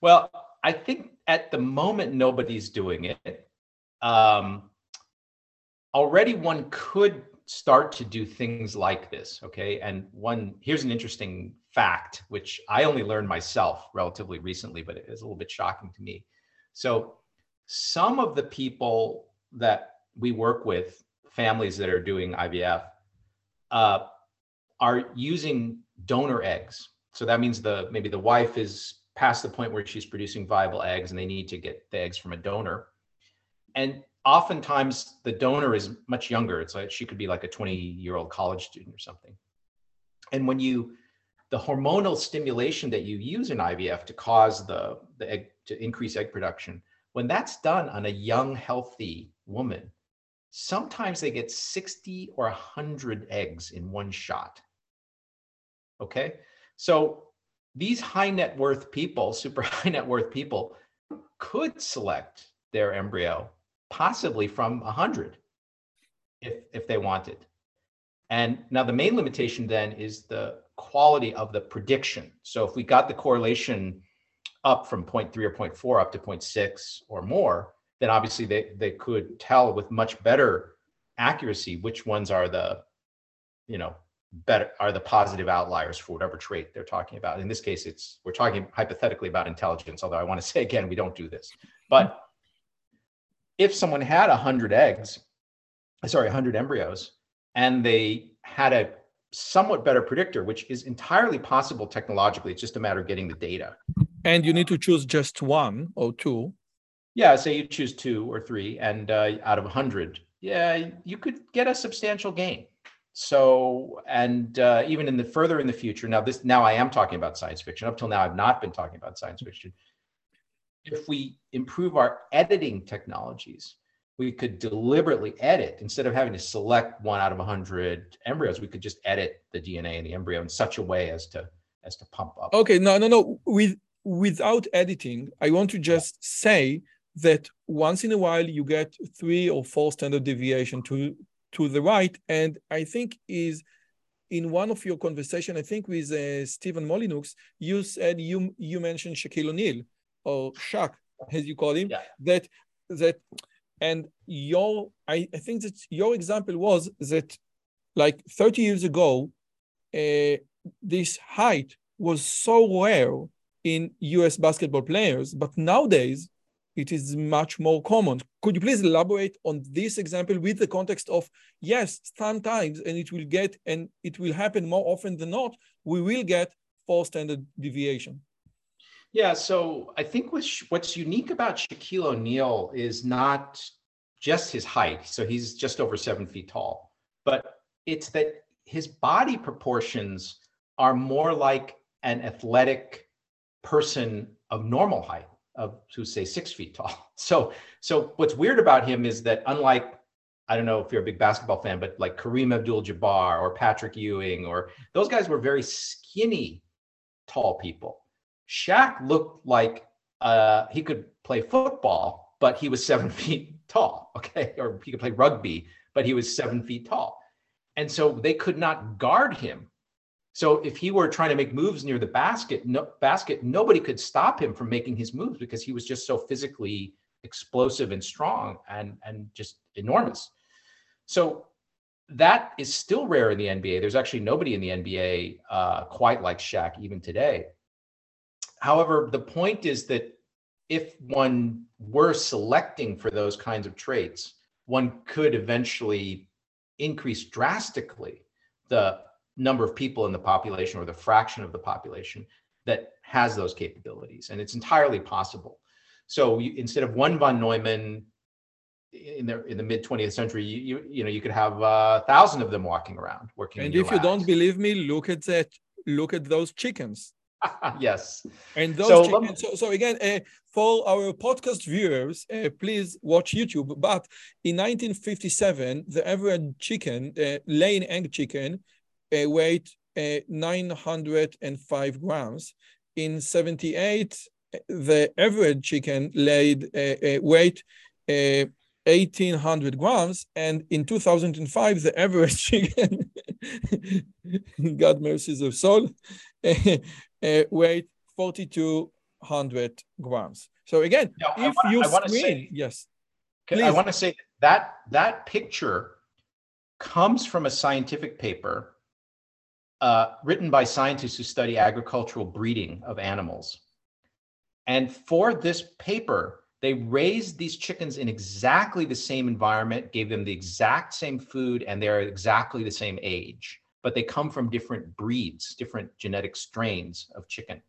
Well, I think at the moment, nobody's doing it. Um, already one could start to do things like this. Okay. And one, here's an interesting fact, which I only learned myself relatively recently, but it is a little bit shocking to me. So, some of the people that we work with, families that are doing IVF, uh, are using donor eggs. So that means the maybe the wife is past the point where she's producing viable eggs, and they need to get the eggs from a donor. And oftentimes the donor is much younger. It's like she could be like a 20 year old college student or something. And when you, the hormonal stimulation that you use in IVF to cause the, the egg to increase egg production, when that's done on a young, healthy woman, sometimes they get 60 or 100 eggs in one shot. Okay. So these high net worth people, super high net worth people, could select their embryo possibly from 100 if, if they wanted. And now the main limitation then is the quality of the prediction. So if we got the correlation up from 0.3 or 0.4 up to 0.6 or more, then obviously they, they could tell with much better accuracy which ones are the, you know, better are the positive outliers for whatever trait they're talking about. In this case, it's we're talking hypothetically about intelligence, although I want to say again, we don't do this. But if someone had 100 eggs, sorry, 100 embryos, and they had a somewhat better predictor, which is entirely possible technologically, it's just a matter of getting the data. And you need to choose just one or two. Yeah, say you choose two or three, and uh, out of 100, yeah, you could get a substantial gain. So, and uh, even in the further in the future, now this now I am talking about science fiction. Up till now, I've not been talking about science fiction if we improve our editing technologies, we could deliberately edit instead of having to select one out of 100 embryos we could just edit the dna in the embryo in such a way as to as to pump up. Okay no no no. With without editing i want to just say that once in a while you get three or four standard deviation to to the right, and I think is in one of your conversation, I think with uh, Stefan Molyneux, you said you you mentioned Shaquille O'Neal or Shaq, as you call him, yeah. that that and your I, I think that your example was that like 30 years ago, uh, this height was so rare in US basketball players, but nowadays it is much more common. Could you please elaborate on this example with the context of yes, sometimes, and it will get and it will happen more often than not, we will get four standard deviation. Yeah, so I think what's, what's unique about Shaquille O'Neal is not just his height. So he's just over seven feet tall, but it's that his body proportions are more like an athletic person of normal height of to say six feet tall. So so what's weird about him is that unlike I don't know if you're a big basketball fan, but like Kareem Abdul-Jabbar or Patrick Ewing or those guys were very skinny, tall people. Shaq looked like uh, he could play football, but he was seven feet tall. Okay, or he could play rugby, but he was seven feet tall, and so they could not guard him so if he were trying to make moves near the basket, no, basket, nobody could stop him from making his moves because he was just so physically explosive and strong and and just enormous. So that is still rare in the NBA. There's actually nobody in the NBA uh, quite like Shaq even today. However, the point is that if one were selecting for those kinds of traits, one could eventually increase drastically the number of people in the population or the fraction of the population that has those capabilities. And it's entirely possible. So you, instead of one von Neumann in the in the mid 20th century, you, you you know you could have a uh, thousand of them walking around working. And if you don't believe me, look at that. Look at those chickens. yes. And those so, chickens. So, so again, uh, for our podcast viewers, uh, please watch YouTube. But in 1957, the average chicken, uh, laying egg chicken, uh, weighed uh, 905 grams. In 78, the average chicken laid uh, weight 1800 grams and in 2005 the average chicken god mercy their soul uh, uh, 4200 grams so again now, if wanna, you screen say, yes i want to say that that picture comes from a scientific paper uh, written by scientists who study agricultural breeding of animals. And for this paper, they raised these chickens in exactly the same environment, gave them the exact same food, and they're exactly the same age. But they come from different breeds, different genetic strains of chicken.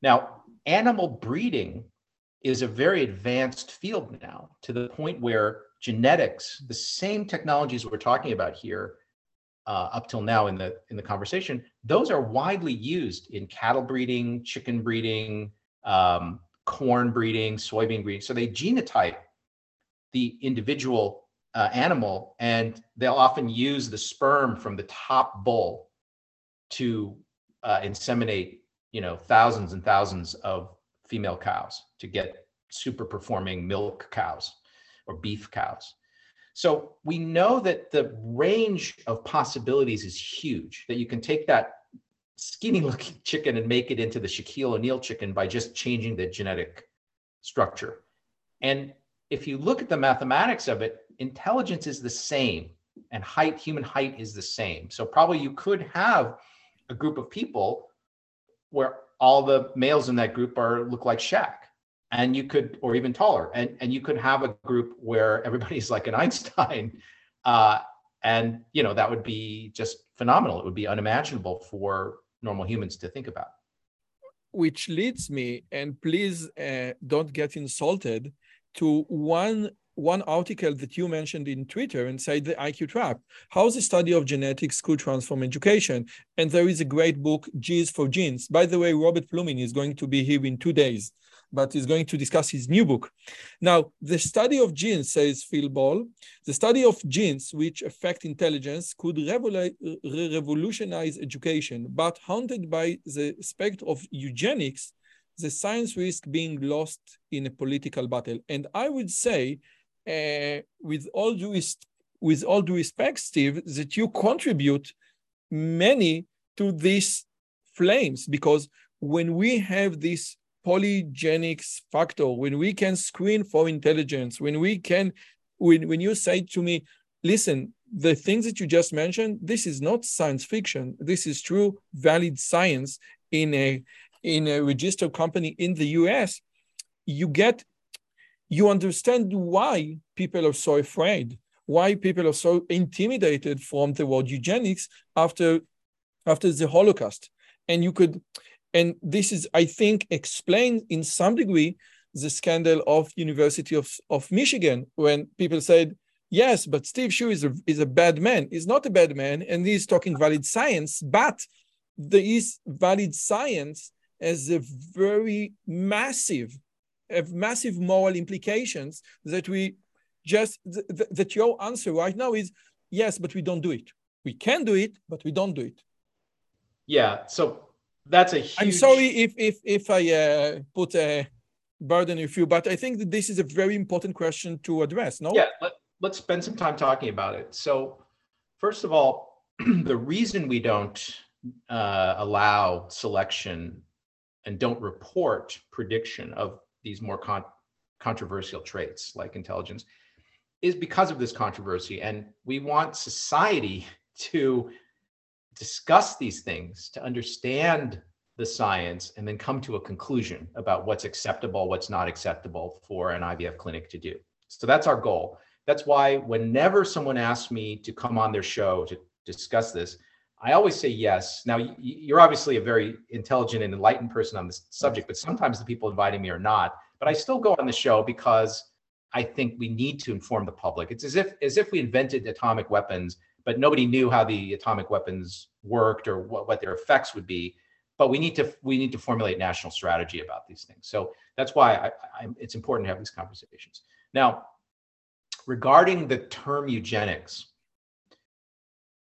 Now, animal breeding is a very advanced field now to the point where genetics, the same technologies we're talking about here, uh, up till now in the in the conversation, those are widely used in cattle breeding, chicken breeding, um, corn breeding, soybean breeding. So they genotype the individual uh, animal, and they'll often use the sperm from the top bull to uh, inseminate, you know, thousands and thousands of female cows to get super performing milk cows or beef cows. So we know that the range of possibilities is huge, that you can take that skinny looking chicken and make it into the Shaquille O'Neal chicken by just changing the genetic structure. And if you look at the mathematics of it, intelligence is the same and height, human height is the same. So probably you could have a group of people where all the males in that group are look like Shaq and you could or even taller. And and you could have a group where everybody's like an einstein uh, and you know that would be just phenomenal. It would be unimaginable for normal humans to think about. Which leads me and please uh, don't get insulted to one one article that you mentioned in Twitter inside the IQ trap. How the study of genetics could transform education. And there is a great book, G's for Genes. By the way, Robert Plomin is going to be here in two days but he's going to discuss his new book. Now, the study of genes, says Phil Ball, the study of genes which affect intelligence could revolutionize education, but haunted by the aspect of eugenics, the science risk being lost in a political battle. And I would say, Uh, with all due with all due respect, Steve, that you contribute many to these flames because when we have this polygenics factor, when we can screen for intelligence, when we can, when, when you say to me, listen, the things that you just mentioned, this is not science fiction. This is true, valid science in a in a registered company in the US. You get, you understand why people are so afraid, why people are so intimidated from the word eugenics after after the Holocaust. And you could, and this is, I think, explained in some degree the scandal of University of, of Michigan when people said, yes, but Steve Hsu is a, is a bad man. He's not a bad man, and he's talking valid science, but there is valid science as a very massive, have massive moral implications that we just, th- th- that your answer right now is, yes, but we don't do it. We can do it, but we don't do it. Yeah. So that's a huge... I'm sorry if if if I uh, put a burden on you, but I think that this is a very important question to address. No. Yeah. Let, let's spend some time talking about it. So, first of all, the reason we don't uh, allow selection and don't report prediction of these more con- controversial traits like intelligence is because of this controversy, and we want society to discuss these things, to understand the science, and then come to a conclusion about what's acceptable, what's not acceptable for an IVF clinic to do. So that's our goal. That's why whenever someone asks me to come on their show to discuss this, I always say yes. Now, you're obviously a very intelligent and enlightened person on this subject, but sometimes the people inviting me are not. But I still go on the show because I think we need to inform the public. It's as if as if we invented atomic weapons but nobody knew how the atomic weapons worked or what, what their effects would be but we need to we need to formulate national strategy about these things so that's why I, I, it's important to have these conversations now regarding the term eugenics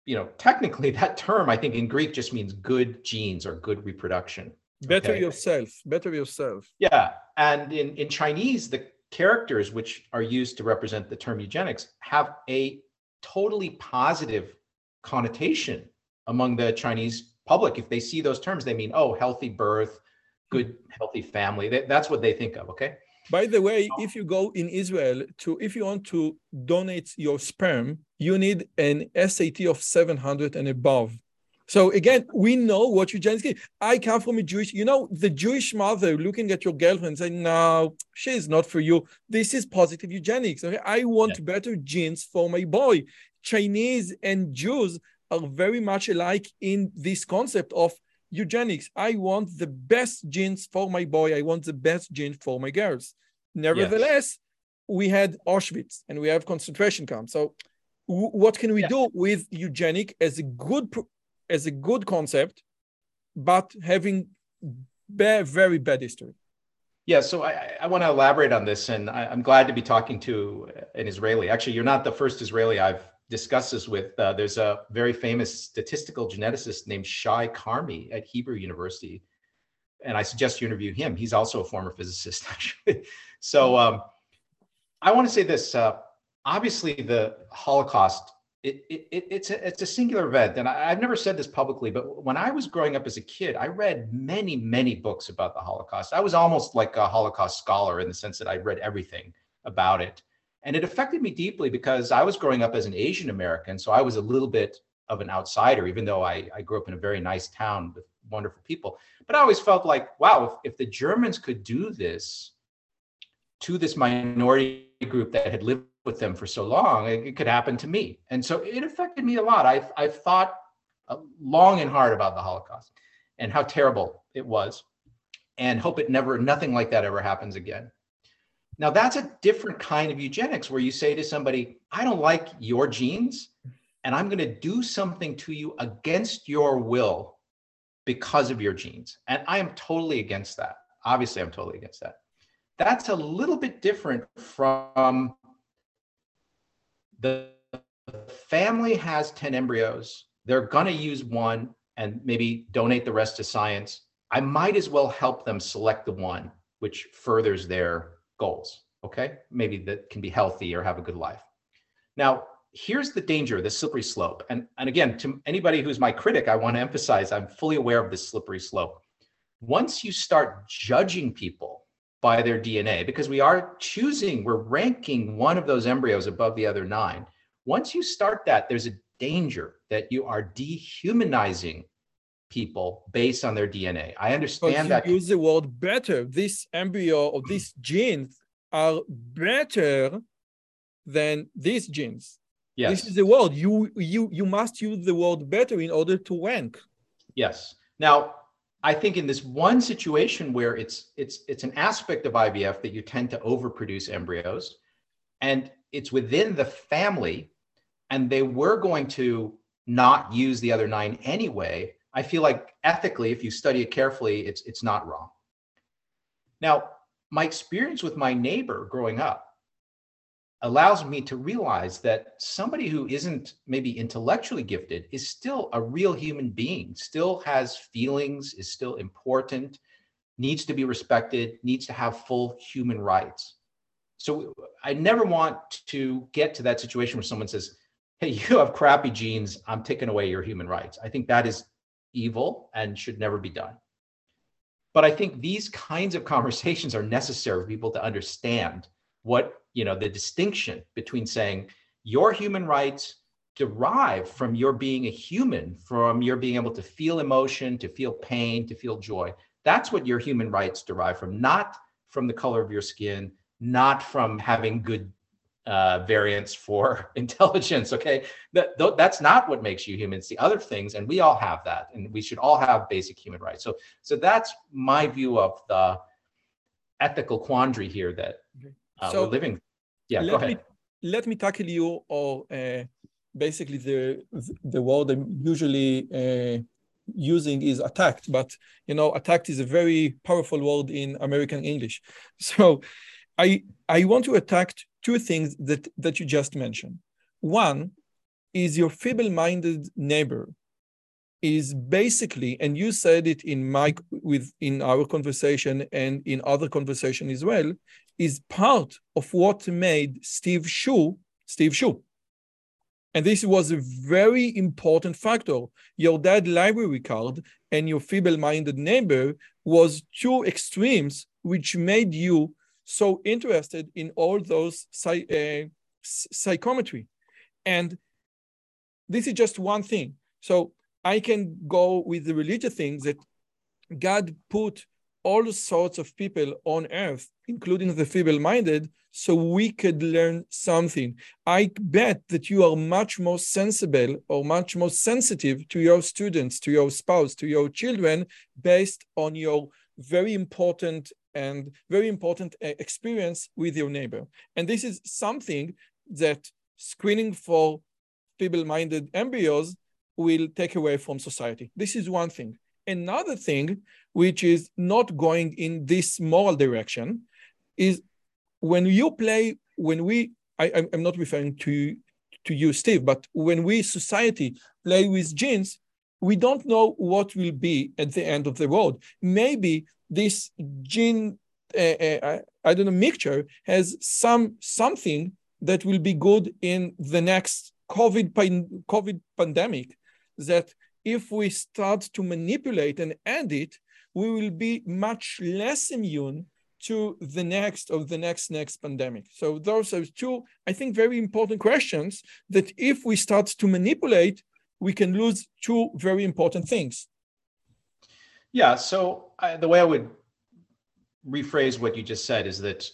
you know technically that term i think in greek just means good genes or good reproduction better okay? yourself better yourself yeah and in in chinese the characters which are used to represent the term eugenics have a totally positive connotation among the Chinese public. If they see those terms, they mean, oh, healthy birth, good, healthy family. That's what they think of. Okay. By the way, if you go in Israel to, if you want to donate your sperm, you need an SAT of 700 and above. So again, we know what eugenics is. I come from a Jewish, you know, the Jewish mother looking at your girlfriend saying, no, she is not for you. This is positive eugenics. Okay? I want yeah. better genes for my boy. Chinese and Jews are very much alike in this concept of eugenics. I want the best genes for my boy. I want the best genes for my girls. Nevertheless, yes. we had Auschwitz and we have concentration camps. So what can we yeah. do with eugenic as a good as a good concept, but having very bad history. Yeah, so I, I want to elaborate on this, and I, am glad to be talking to an Israeli. Actually, you're not the first Israeli I've discussed this with. Uh, there's a very famous statistical geneticist named Shai Carmi at Hebrew University, and I suggest you interview him. He's also a former physicist, actually. So um, I want to say this. Uh, obviously, the Holocaust it, it, it's a it's a singular event, and I, have never said this publicly, but when I was growing up as a kid, I read many many books about the Holocaust. I was almost like a Holocaust scholar in the sense that I read everything about it, and it affected me deeply because I was growing up as an Asian American, so I was a little bit of an outsider, even though I, I grew up in a very nice town with wonderful people. But I always felt like, wow, if, if the Germans could do this to this minority group that had lived with them for so long, it, it could happen to me. And so it affected me a lot. I've, I've thought uh, long and hard about the Holocaust and how terrible it was and hope it never, nothing like that ever happens again. Now, that's a different kind of eugenics where you say to somebody, I don't like your genes, and I'm going to do something to you against your will because of your genes. And I am totally against that. Obviously, I'm totally against that. That's a little bit different from the family has 10 embryos. They're going to use one and maybe donate the rest to science. I might as well help them select the one which furthers their goals. Okay. Maybe that can be healthy or have a good life. Now, here's the danger, the slippery slope. And, and again, to anybody who's my critic, I want to emphasize I'm fully aware of this slippery slope. Once you start judging people by their DNA, because we are choosing, we're ranking one of those embryos above the other nine. Once you start that, there's a danger that you are dehumanizing people based on their DNA. I understand that. use the word better. This embryo or hmm. these genes are better than these genes. Yes. This is the word. You you you must use the word better in order to rank. Yes. Now, I think in this one situation where it's it's it's an aspect of IVF that you tend to overproduce embryos, and it's within the family, and they were going to not use the other nine anyway. I feel like ethically, if you study it carefully, it's it's not wrong. Now, my experience with my neighbor growing up allows me to realize that somebody who isn't maybe intellectually gifted is still a real human being, still has feelings, is still important, needs to be respected, needs to have full human rights. So I never want to get to that situation where someone says, Hey, you have crappy genes, I'm taking away your human rights. I think that is evil and should never be done. But I think these kinds of conversations are necessary for people to understand what you know the distinction between saying your human rights derive from your being a human from your being able to feel emotion to feel pain to feel joy that's what your human rights derive from not from the color of your skin not from having good uh, variants for intelligence okay that, th- that's not what makes you human it's the other things and we all have that and we should all have basic human rights so so that's my view of the ethical quandary here that uh, so we're living. Yeah, let go ahead. Me, let me tackle you or uh, basically the the word I'm usually uh, using is attacked, but you know, attacked is a very powerful word in American English. So I I want to attack two things that that you just mentioned. One is your feeble-minded neighbor is basically, and you said it in my with in our conversation and in other conversation as well, is part of what made Steve Hsu Steve Hsu. And this was a very important factor. Your dad library card and your feeble-minded neighbor was two extremes which made you so interested in all those uh, psychometry. And this is just one thing. So I can go with the religious things that God put all sorts of people on earth, including the feeble minded, so we could learn something. I bet that you are much more sensible or much more sensitive to your students, to your spouse, to your children, based on your very important and very important uh, experience with your neighbor. And this is something that screening for feeble minded embryos will take away from society. This is one thing. Another thing, which is not going in this moral direction, is when you play, when we, I, I'm not referring to, to you, Steve, but when we, society, play with genes, we don't know what will be at the end of the road. Maybe this gene, uh, I don't know, mixture has some something that will be good in the next COVID, COVID pandemic that if we start to manipulate and edit, we will be much less immune to the next of the next next pandemic. So those are two, I think, very important questions that if we start to manipulate, we can lose two very important things. Yeah. So I, the way I would rephrase what you just said is that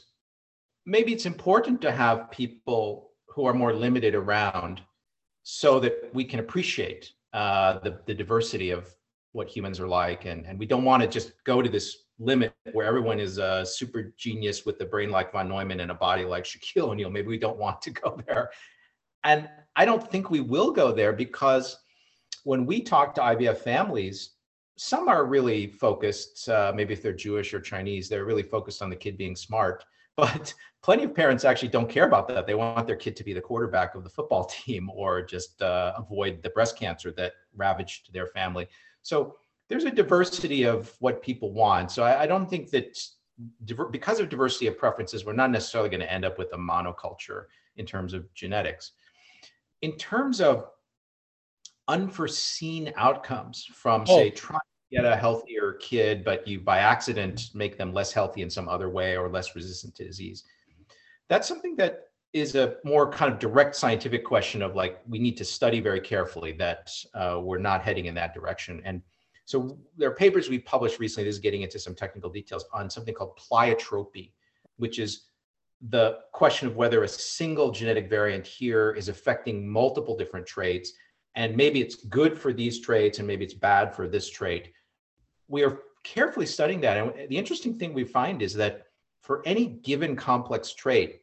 maybe it's important to have people who are more limited around so that we can appreciate uh, the, the diversity of what humans are like. And, and we don't want to just go to this limit where everyone is a super genius with a brain like von Neumann and a body like Shaquille O'Neal. Maybe we don't want to go there. And I don't think we will go there because when we talk to IVF families, some are really focused, uh, maybe if they're Jewish or Chinese, they're really focused on the kid being smart. But plenty of parents actually don't care about that. They want their kid to be the quarterback of the football team or just uh, avoid the breast cancer that ravaged their family. So there's a diversity of what people want. So I, I don't think that because of diversity of preferences, we're not necessarily going to end up with a monoculture in terms of genetics. In terms of unforeseen outcomes from, oh. say, trying get a healthier kid, but you by accident make them less healthy in some other way or less resistant to disease, that's something that is a more kind of direct scientific question of like we need to study very carefully that uh, we're not heading in that direction. And so there are papers we published recently this is getting into some technical details on something called pleiotropy which is the question of whether a single genetic variant here is affecting multiple different traits. And maybe it's good for these traits and maybe it's bad for this trait we are carefully studying that and the interesting thing we find is that for any given complex trait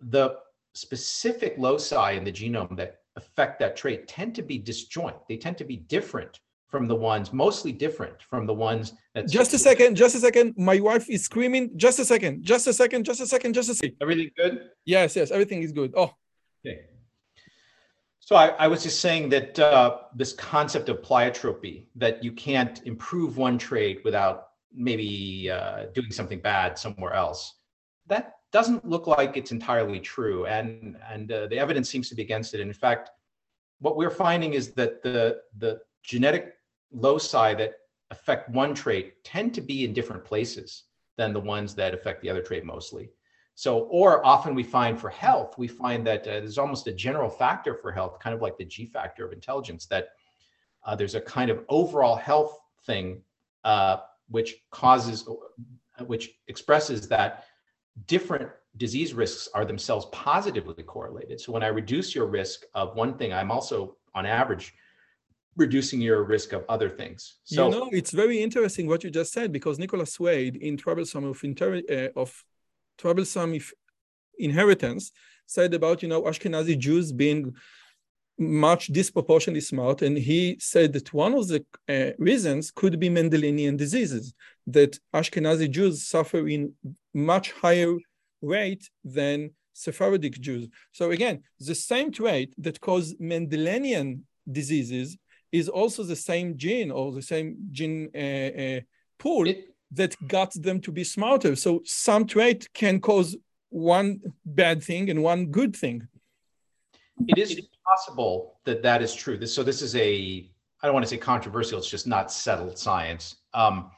the specific loci in the genome that affect that trait tend to be disjoint. They tend to be different from the ones, mostly different from the ones that. Just a second, just a second. My wife is screaming. Just a second, just a second, just a second, just a second. Everything good? Yes, yes, everything is good. Oh. Okay. So I, I was just saying that uh, this concept of pleiotropy, that you can't improve one trait without maybe uh, doing something bad somewhere else, that doesn't look like it's entirely true, and and uh, the evidence seems to be against it. And in fact, what we're finding is that the the genetic loci that affect one trait tend to be in different places than the ones that affect the other trait mostly. So, or often we find for health, we find that uh, there's almost a general factor for health, kind of like the G factor of intelligence, that uh, there's a kind of overall health thing uh, which causes, which expresses that different disease risks are themselves positively correlated. So when I reduce your risk of one thing, I'm also on average reducing your risk of other things. So you know, it's very interesting what you just said because Nicholas Wade in Troublesome of, Inter- uh, of Troublesome Inheritance said about you know Ashkenazi Jews being much disproportionately smart. And he said that one of the uh, reasons could be mendelian diseases that ashkenazi jews suffer in much higher rate than sephardic jews. So again the same trait that cause mendelian diseases is also the same gene or the same gene uh, uh, pool that got them to be smarter so some trait can cause one bad thing and one good thing it is possible that that is true. This, so this is a, I don't want to say controversial, it's just not settled science. Um,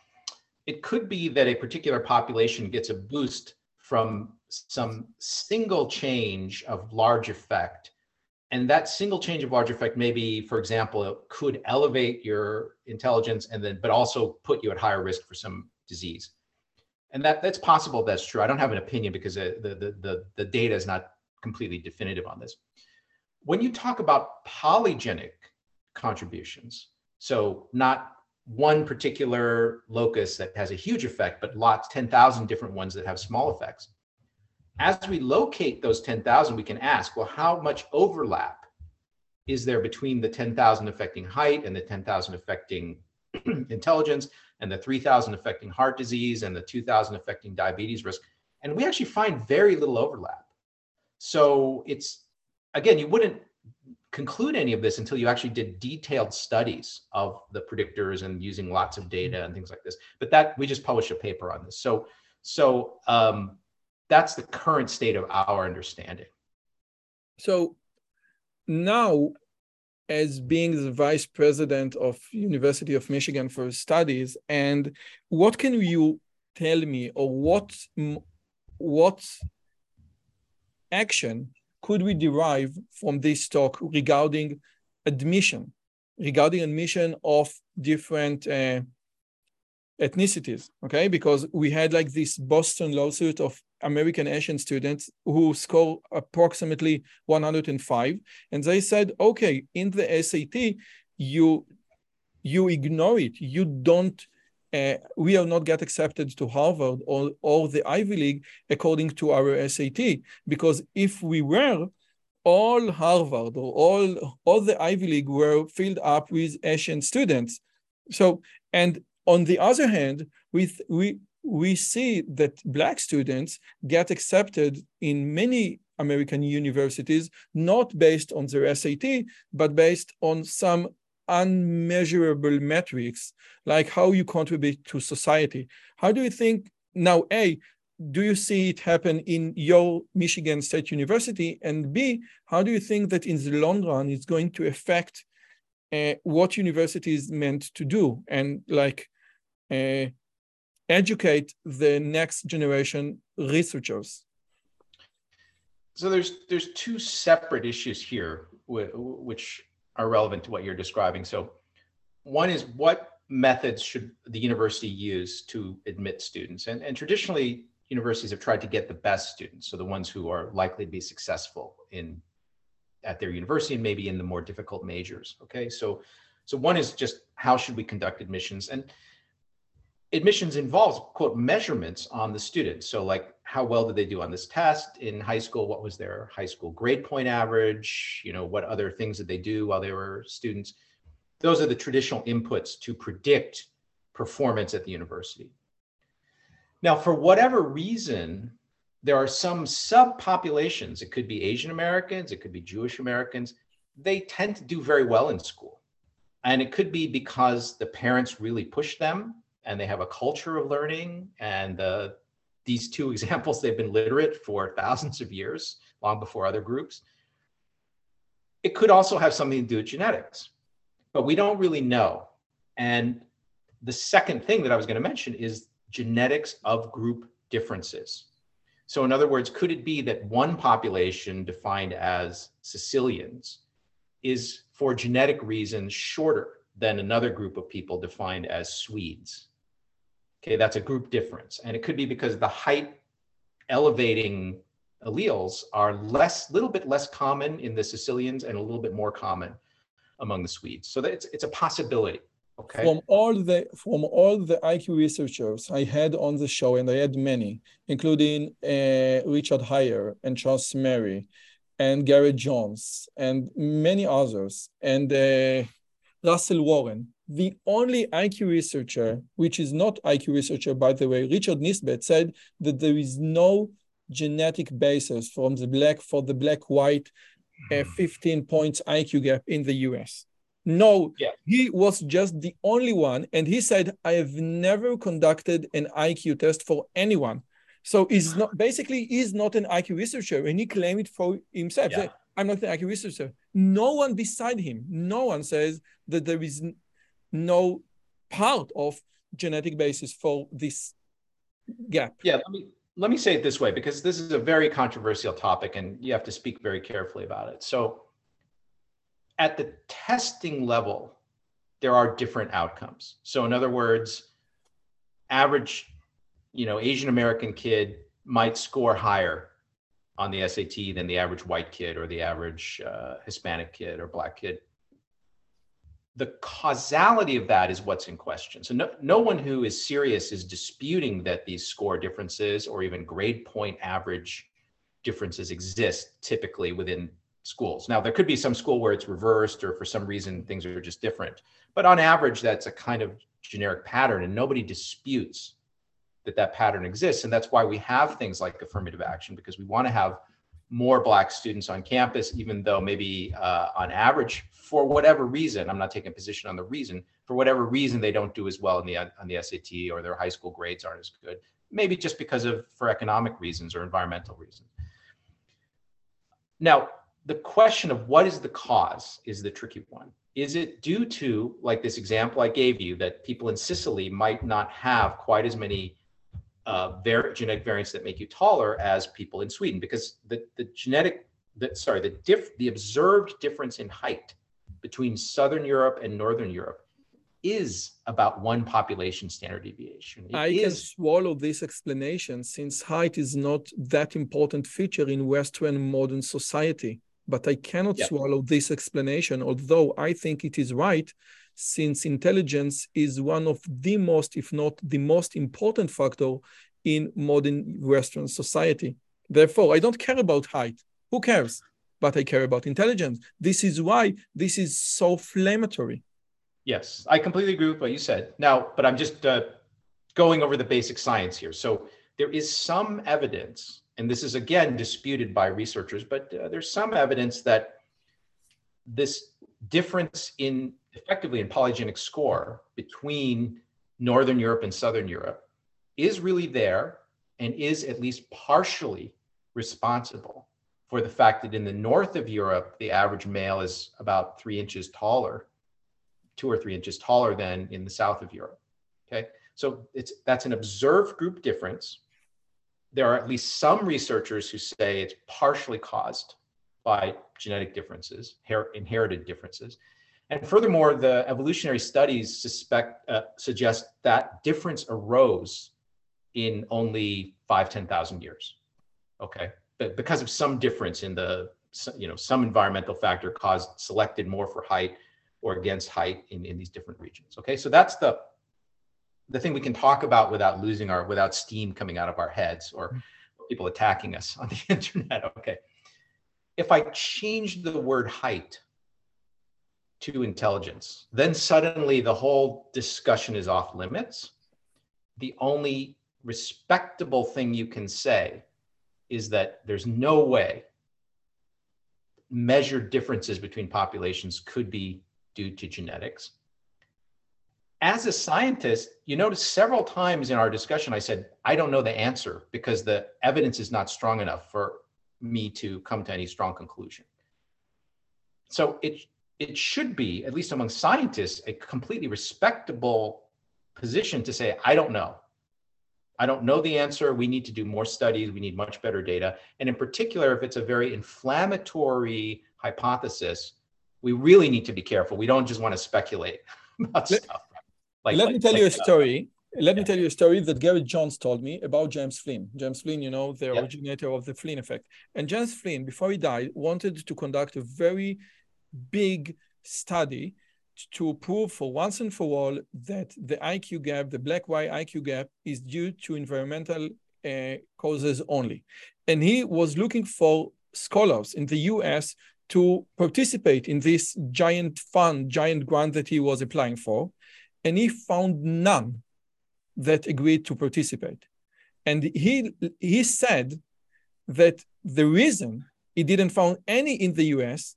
it could be that a particular population gets a boost from some single change of large effect. And that single change of large effect, maybe, for example, it could elevate your intelligence and then, but also put you at higher risk for some disease. And that that's possible. That's true. I don't have an opinion because uh, the the the, the data is not completely definitive on this when you talk about polygenic contributions, so not one particular locus that has a huge effect, but lots, 10,000 different ones that have small effects. As we locate those 10,000, we can ask, well, how much overlap is there between the 10,000 affecting height and the 10,000 affecting intelligence and the 3,000 affecting heart disease and the 2,000 affecting diabetes risk? And we actually find very little overlap. So it's again, you wouldn't conclude any of this until you actually did detailed studies of the predictors and using lots of data and things like this. But that we just published a paper on this. So, so um, that's the current state of our understanding. So now, as being the vice president of University of Michigan for Studies, and what can you tell me, or what what action could we derive from this talk regarding admission, regarding admission of different uh, ethnicities, okay? Because we had like this Boston lawsuit of American Asian students who score approximately 105, and they said, okay, in the SAT, you you ignore it, you don't uh, we are not get accepted to Harvard or, or the Ivy League according to our SAT. Because if we were, all Harvard or all, all the Ivy League were filled up with Asian students. So, and on the other hand, with, we, we see that Black students get accepted in many American universities, not based on their SAT, but based on some unmeasurable metrics, like how you contribute to society. How do you think now, A, do you see it happen in your Michigan State University? And B, how do you think that in the long run it's going to affect uh, what university is meant to do and like uh, educate the next generation researchers? So there's there's two separate issues here which are relevant to what you're describing. So one is what methods should the university use to admit students? And, and traditionally, universities have tried to get the best students, so the ones who are likely to be successful in at their university and maybe in the more difficult majors. Okay, so so one is just how should we conduct admissions and admissions involves quote measurements on the students. So like how well did they do on this test in high school? What was their high school grade point average? You know, what other things did they do while they were students? Those are the traditional inputs to predict performance at the university. Now, for whatever reason, there are some subpopulations. It could be Asian Americans, it could be Jewish Americans. They tend to do very well in school. And it could be because the parents really push them and they have a culture of learning. And uh, these two examples, they've been literate for thousands of years, long before other groups. It could also have something to do with genetics, but we don't really know. And the second thing that I was going to mention is genetics of group differences. So, in other words, could it be that one population defined as Sicilians is, for genetic reasons, shorter than another group of people defined as Swedes? Okay, that's a group difference. And it could be because the height elevating alleles are less, little bit less common in the Sicilians and a little bit more common among the Swedes. So it's, it's a possibility. Okay. From all the from all the IQ researchers I had on the show, and I had many, including uh, Richard Haier and Charles Murray, and Garrett Jones, and many others, and uh, Russell Warne, the only IQ researcher, which is not IQ researcher, by the way, Richard Nisbett said that there is no genetic basis from the black for the black white uh, 15 points IQ gap in the US. No, yeah. he was just the only one. And he said, I have never conducted an IQ test for anyone. So he's not basically he's not an IQ researcher and he claimed it for himself. Yeah. I'm not an IQ researcher. No one beside him, no one says that there is no part of genetic basis for this gap. Yeah, let me let me say it this way because this is a very controversial topic and you have to speak very carefully about it. So at the testing level, there are different outcomes. So in other words, average, you know, Asian American kid might score higher on the SAT than the average white kid or the average uh, Hispanic kid or black kid the causality of that is what's in question. So no, no one who is serious is disputing that these score differences or even grade point average differences exist typically within schools. Now there could be some school where it's reversed or for some reason things are just different. But on average that's a kind of generic pattern and nobody disputes that that pattern exists and that's why we have things like affirmative action because we want to have more black students on campus even though maybe uh, on average for whatever reason, I'm not taking a position on the reason, for whatever reason they don't do as well in the on the SAT or their high school grades aren't as good. Maybe just because of for economic reasons or environmental reasons. Now, the question of what is the cause is the tricky one. Is it due to, like this example I gave you, that people in Sicily might not have quite as many uh, var- genetic variants that make you taller as people in Sweden? Because the, the genetic, the, sorry, the diff, the observed difference in height between Southern Europe and Northern Europe is about one population standard deviation. It I is... can swallow this explanation since height is not that important feature in Western modern society. But I cannot yeah. swallow this explanation, although I think it is right, since intelligence is one of the most, if not the most important factor in modern Western society. Therefore, I don't care about height. Who cares? but I care about intelligence. This is why this is so inflammatory. Yes, I completely agree with what you said. Now, but I'm just uh, going over the basic science here. So there is some evidence, and this is again disputed by researchers, but uh, there's some evidence that this difference in effectively in polygenic score between Northern Europe and Southern Europe is really there and is at least partially responsible for the fact that in the north of Europe, the average male is about three inches taller, two or three inches taller than in the south of Europe. Okay, so it's that's an observed group difference. There are at least some researchers who say it's partially caused by genetic differences, inherited differences. And furthermore, the evolutionary studies suspect uh, suggest that difference arose in only five, 10,000 years. Okay. But because of some difference in the, you know, some environmental factor caused selected more for height or against height in, in these different regions. Okay. So that's the, the thing we can talk about without losing our, without steam coming out of our heads or people attacking us on the internet. Okay. If I change the word height to intelligence, then suddenly the whole discussion is off limits. The only respectable thing you can say is that there's no way measured differences between populations could be due to genetics. As a scientist, you notice several times in our discussion, I said, I don't know the answer because the evidence is not strong enough for me to come to any strong conclusion. So it, it should be, at least among scientists, a completely respectable position to say, I don't know. I don't know the answer. We need to do more studies. We need much better data. And in particular, if it's a very inflammatory hypothesis, we really need to be careful. We don't just want to speculate about let, stuff. Like, let like, me tell like, you a uh, story. Let me tell you a story that Garrett Jones told me about James Flynn. James Flynn, you know, the originator of the Flynn effect. And James Flynn, before he died, wanted to conduct a very big study to prove for once and for all that the IQ gap, the black white IQ gap, is due to environmental uh, causes only. And he was looking for scholars in the US to participate in this giant fund, giant grant that he was applying for. And he found none that agreed to participate. And he, he said that the reason he didn't find any in the US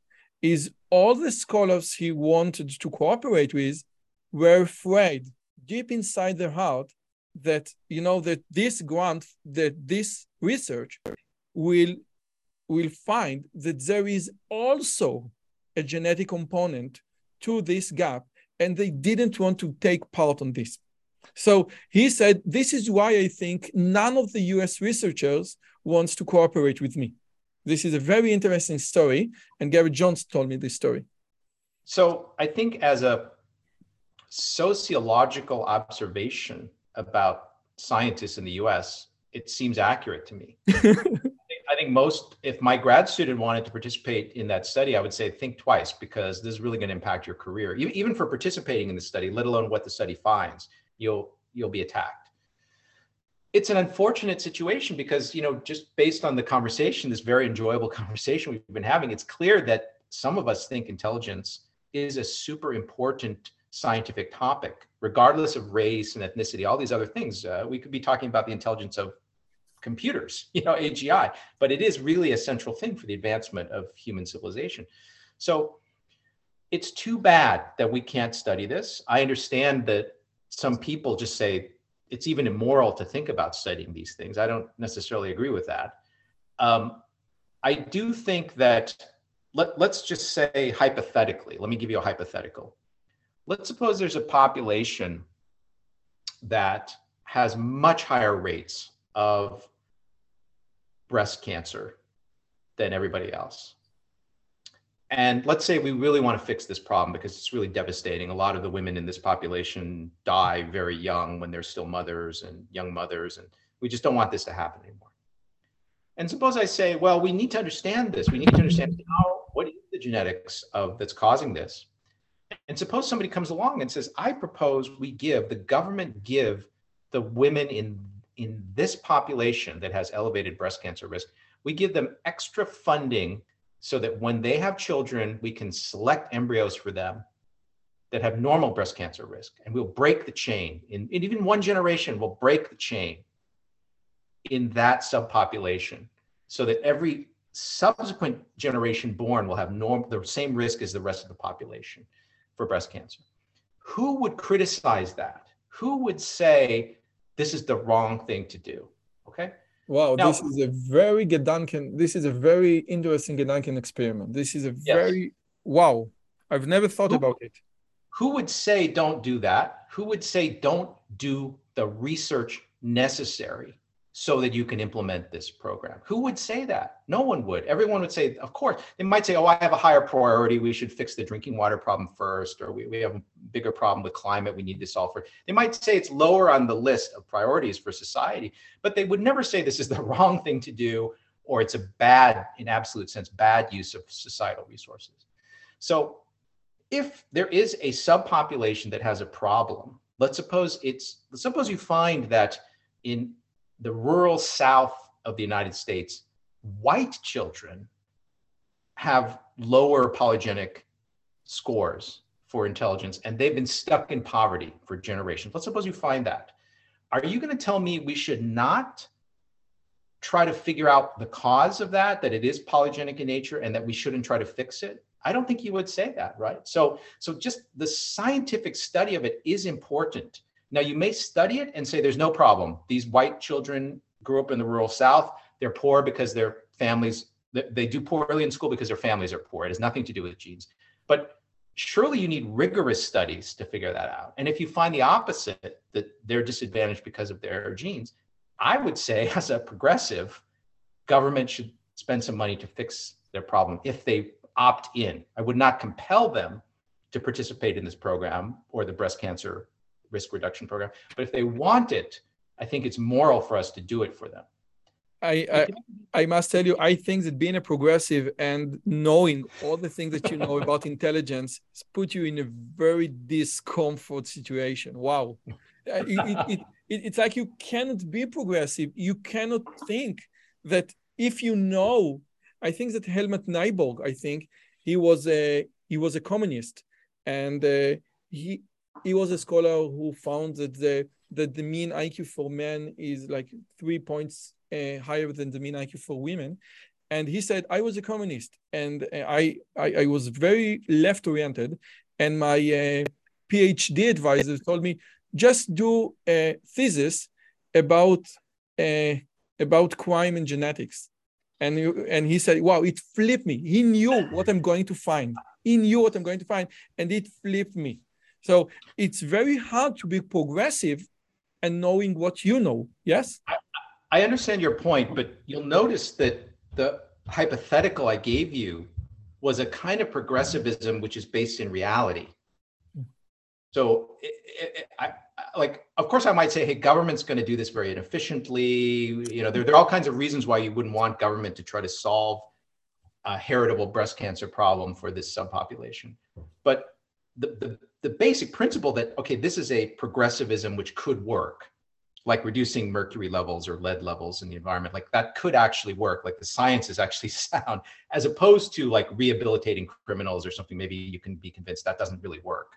is all the scholars he wanted to cooperate with were afraid deep inside their heart that you know that this grant that this research will will find that there is also a genetic component to this gap and they didn't want to take part on this. So he said this is why i think none of the us researchers wants to cooperate with me this is a very interesting story, and Gary Jones told me this story. So I think as a sociological observation about scientists in the US, it seems accurate to me. I think most, if my grad student wanted to participate in that study, I would say think twice because this is really going to impact your career. Even for participating in the study, let alone what the study finds, you'll you'll be attacked it's an unfortunate situation because you know just based on the conversation this very enjoyable conversation we've been having it's clear that some of us think intelligence is a super important scientific topic regardless of race and ethnicity all these other things. Uh, we could be talking about the intelligence of computers you know agi but it is really a central thing for the advancement of human civilization. So it's too bad that we can't study this. I understand that some people just say it's even immoral to think about studying these things. I don't necessarily agree with that. Um, I do think that let, let's just say hypothetically, let me give you a hypothetical. Let's suppose there's a population that has much higher rates of breast cancer than everybody else. And let's say we really want to fix this problem because it's really devastating. A lot of the women in this population die very young when they're still mothers and young mothers, and we just don't want this to happen anymore. And suppose I say, well, we need to understand this. We need to understand how, what is the genetics of that's causing this. And suppose somebody comes along and says, I propose we give, the government give the women in, in this population that has elevated breast cancer risk, we give them extra funding so that when they have children, we can select embryos for them that have normal breast cancer risk. And we'll break the chain. In, in even one generation, we'll break the chain in that subpopulation so that every subsequent generation born will have norm, the same risk as the rest of the population. for breast cancer. Who would criticize that? Who would say this is the wrong thing to do? Okay. Wow, now, this is a very Gedanken. This is a very interesting Gedanken experiment. This is a yes. very wow. I've never thought who, about it. Who would say don't do that? Who would say don't do the research necessary so that you can implement this program. Who would say that? No one would. Everyone would say, of course. They might say, oh, I have a higher priority. We should fix the drinking water problem first, or we, we have a bigger problem with climate. We need to solve for. They might say it's lower on the list of priorities for society, but they would never say this is the wrong thing to do or it's a bad, in absolute sense, bad use of societal resources. So if there is a subpopulation that has a problem, let's suppose it's, let's suppose you find that in the rural south of the United States, white children have lower polygenic scores for intelligence and they've been stuck in poverty for generations. Let's suppose you find that. Are you going to tell me we should not try to figure out the cause of that, that it is polygenic in nature and that we shouldn't try to fix it? I don't think you would say that, right? So, so just the scientific study of it is important. Now, you may study it and say there's no problem. These white children grew up in the rural South. They're poor because their families, they do poorly in school because their families are poor. It has nothing to do with genes. But surely you need rigorous studies to figure that out. And if you find the opposite, that they're disadvantaged because of their genes, I would say, as a progressive, government should spend some money to fix their problem if they opt in. I would not compel them to participate in this program or the breast cancer risk reduction program. But if they want it, I think it's moral for us to do it for them. I, I, I must tell you, I think that being a progressive and knowing all the things that you know about intelligence put you in a very discomfort situation. Wow, uh, it, it, it, it's like you cannot be progressive. You cannot think that if you know. I think that Helmut Nyborg. I think he was a he was a communist, and uh, he he was a scholar who found that the that the mean IQ for men is like three points uh, higher than the mean IQ for women. And he said, I was a communist and uh, I, I, I was very left oriented. And my uh, PhD advisor told me, just do a thesis about, uh, about crime and genetics. And, and he said, wow, it flipped me. He knew what I'm going to find. He knew what I'm going to find. And it flipped me. So it's very hard to be progressive and knowing what you know. Yes? I, I understand your point, but you'll notice that the hypothetical I gave you was a kind of progressivism which is based in reality. So, it, it, I, like, of course, I might say, hey, government's going to do this very inefficiently. You know, there, there are all kinds of reasons why you wouldn't want government to try to solve a heritable breast cancer problem for this subpopulation. But the, the, the basic principle that, okay, this is a progressivism which could work, like reducing mercury levels or lead levels in the environment, like that could actually work. Like the science is actually sound, as opposed to like rehabilitating criminals or something. Maybe you can be convinced that doesn't really work.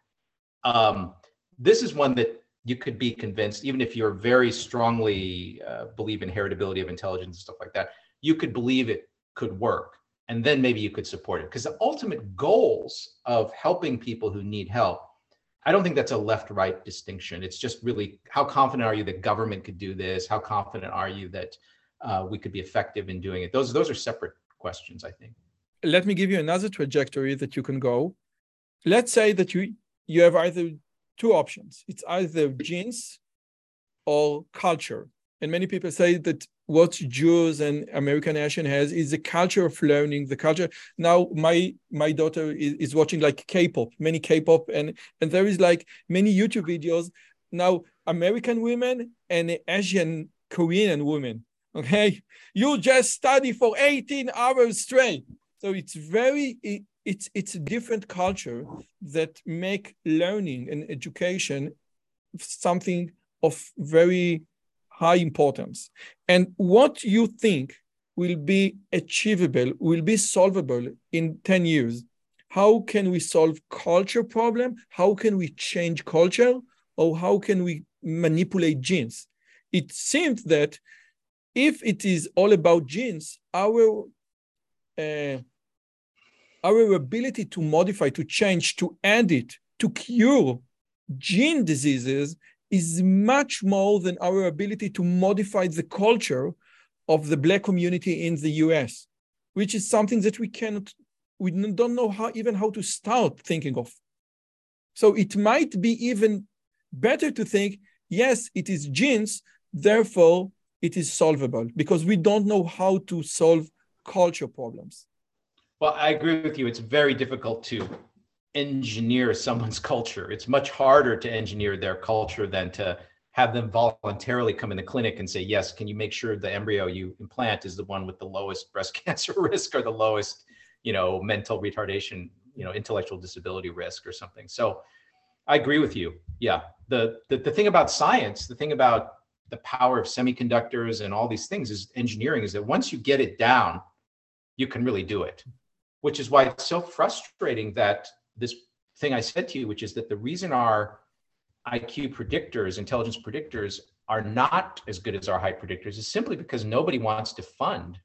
Um, this is one that you could be convinced, even if you're very strongly uh, believe in heritability of intelligence and stuff like that, you could believe it could work and then maybe you could support it. Because the ultimate goals of helping people who need help i don't think that's a left right distinction. It's just really how confident are you that government could do this? How confident are you that uh, we could be effective in doing it? Those those are separate questions i think. Let me give you another trajectory that you can go. Let's say that you you have either two options. It's either genes or culture and many people say that what Jews and American Asian has is the culture of learning, the culture. Now, my my daughter is, is watching like K-pop, many K-pop, and and there is like many YouTube videos. Now, American women and Asian Korean women. Okay, you just study for 18 hours straight. So it's very it, it's it's a different culture that make learning and education something of very high importance. And what you think will be achievable, will be solvable in 10 years. How can we solve culture problem? How can we change culture? Or how can we manipulate genes? It seems that if it is all about genes, our uh, our ability to modify, to change, to add it to cure gene diseases is much more than our ability to modify the culture of the black community in the US, which is something that we cannot, we don't know how even how to start thinking of. So it might be even better to think, yes, it is genes, therefore it is solvable because we don't know how to solve culture problems. Well, I agree with you. It's very difficult to engineer someone's culture. It's much harder to engineer their culture than to have them voluntarily come in the clinic and say, yes, can you make sure the embryo you implant is the one with the lowest breast cancer risk or the lowest, you know, mental retardation, you know, intellectual disability risk or something. So I agree with you. Yeah. The, the, the thing about science, the thing about the power of semiconductors and all these things is engineering is that once you get it down, you can really do it, which is why it's so frustrating that this thing I said to you, which is that the reason our IQ predictors, intelligence predictors, are not as good as our height predictors is simply because nobody wants to fund,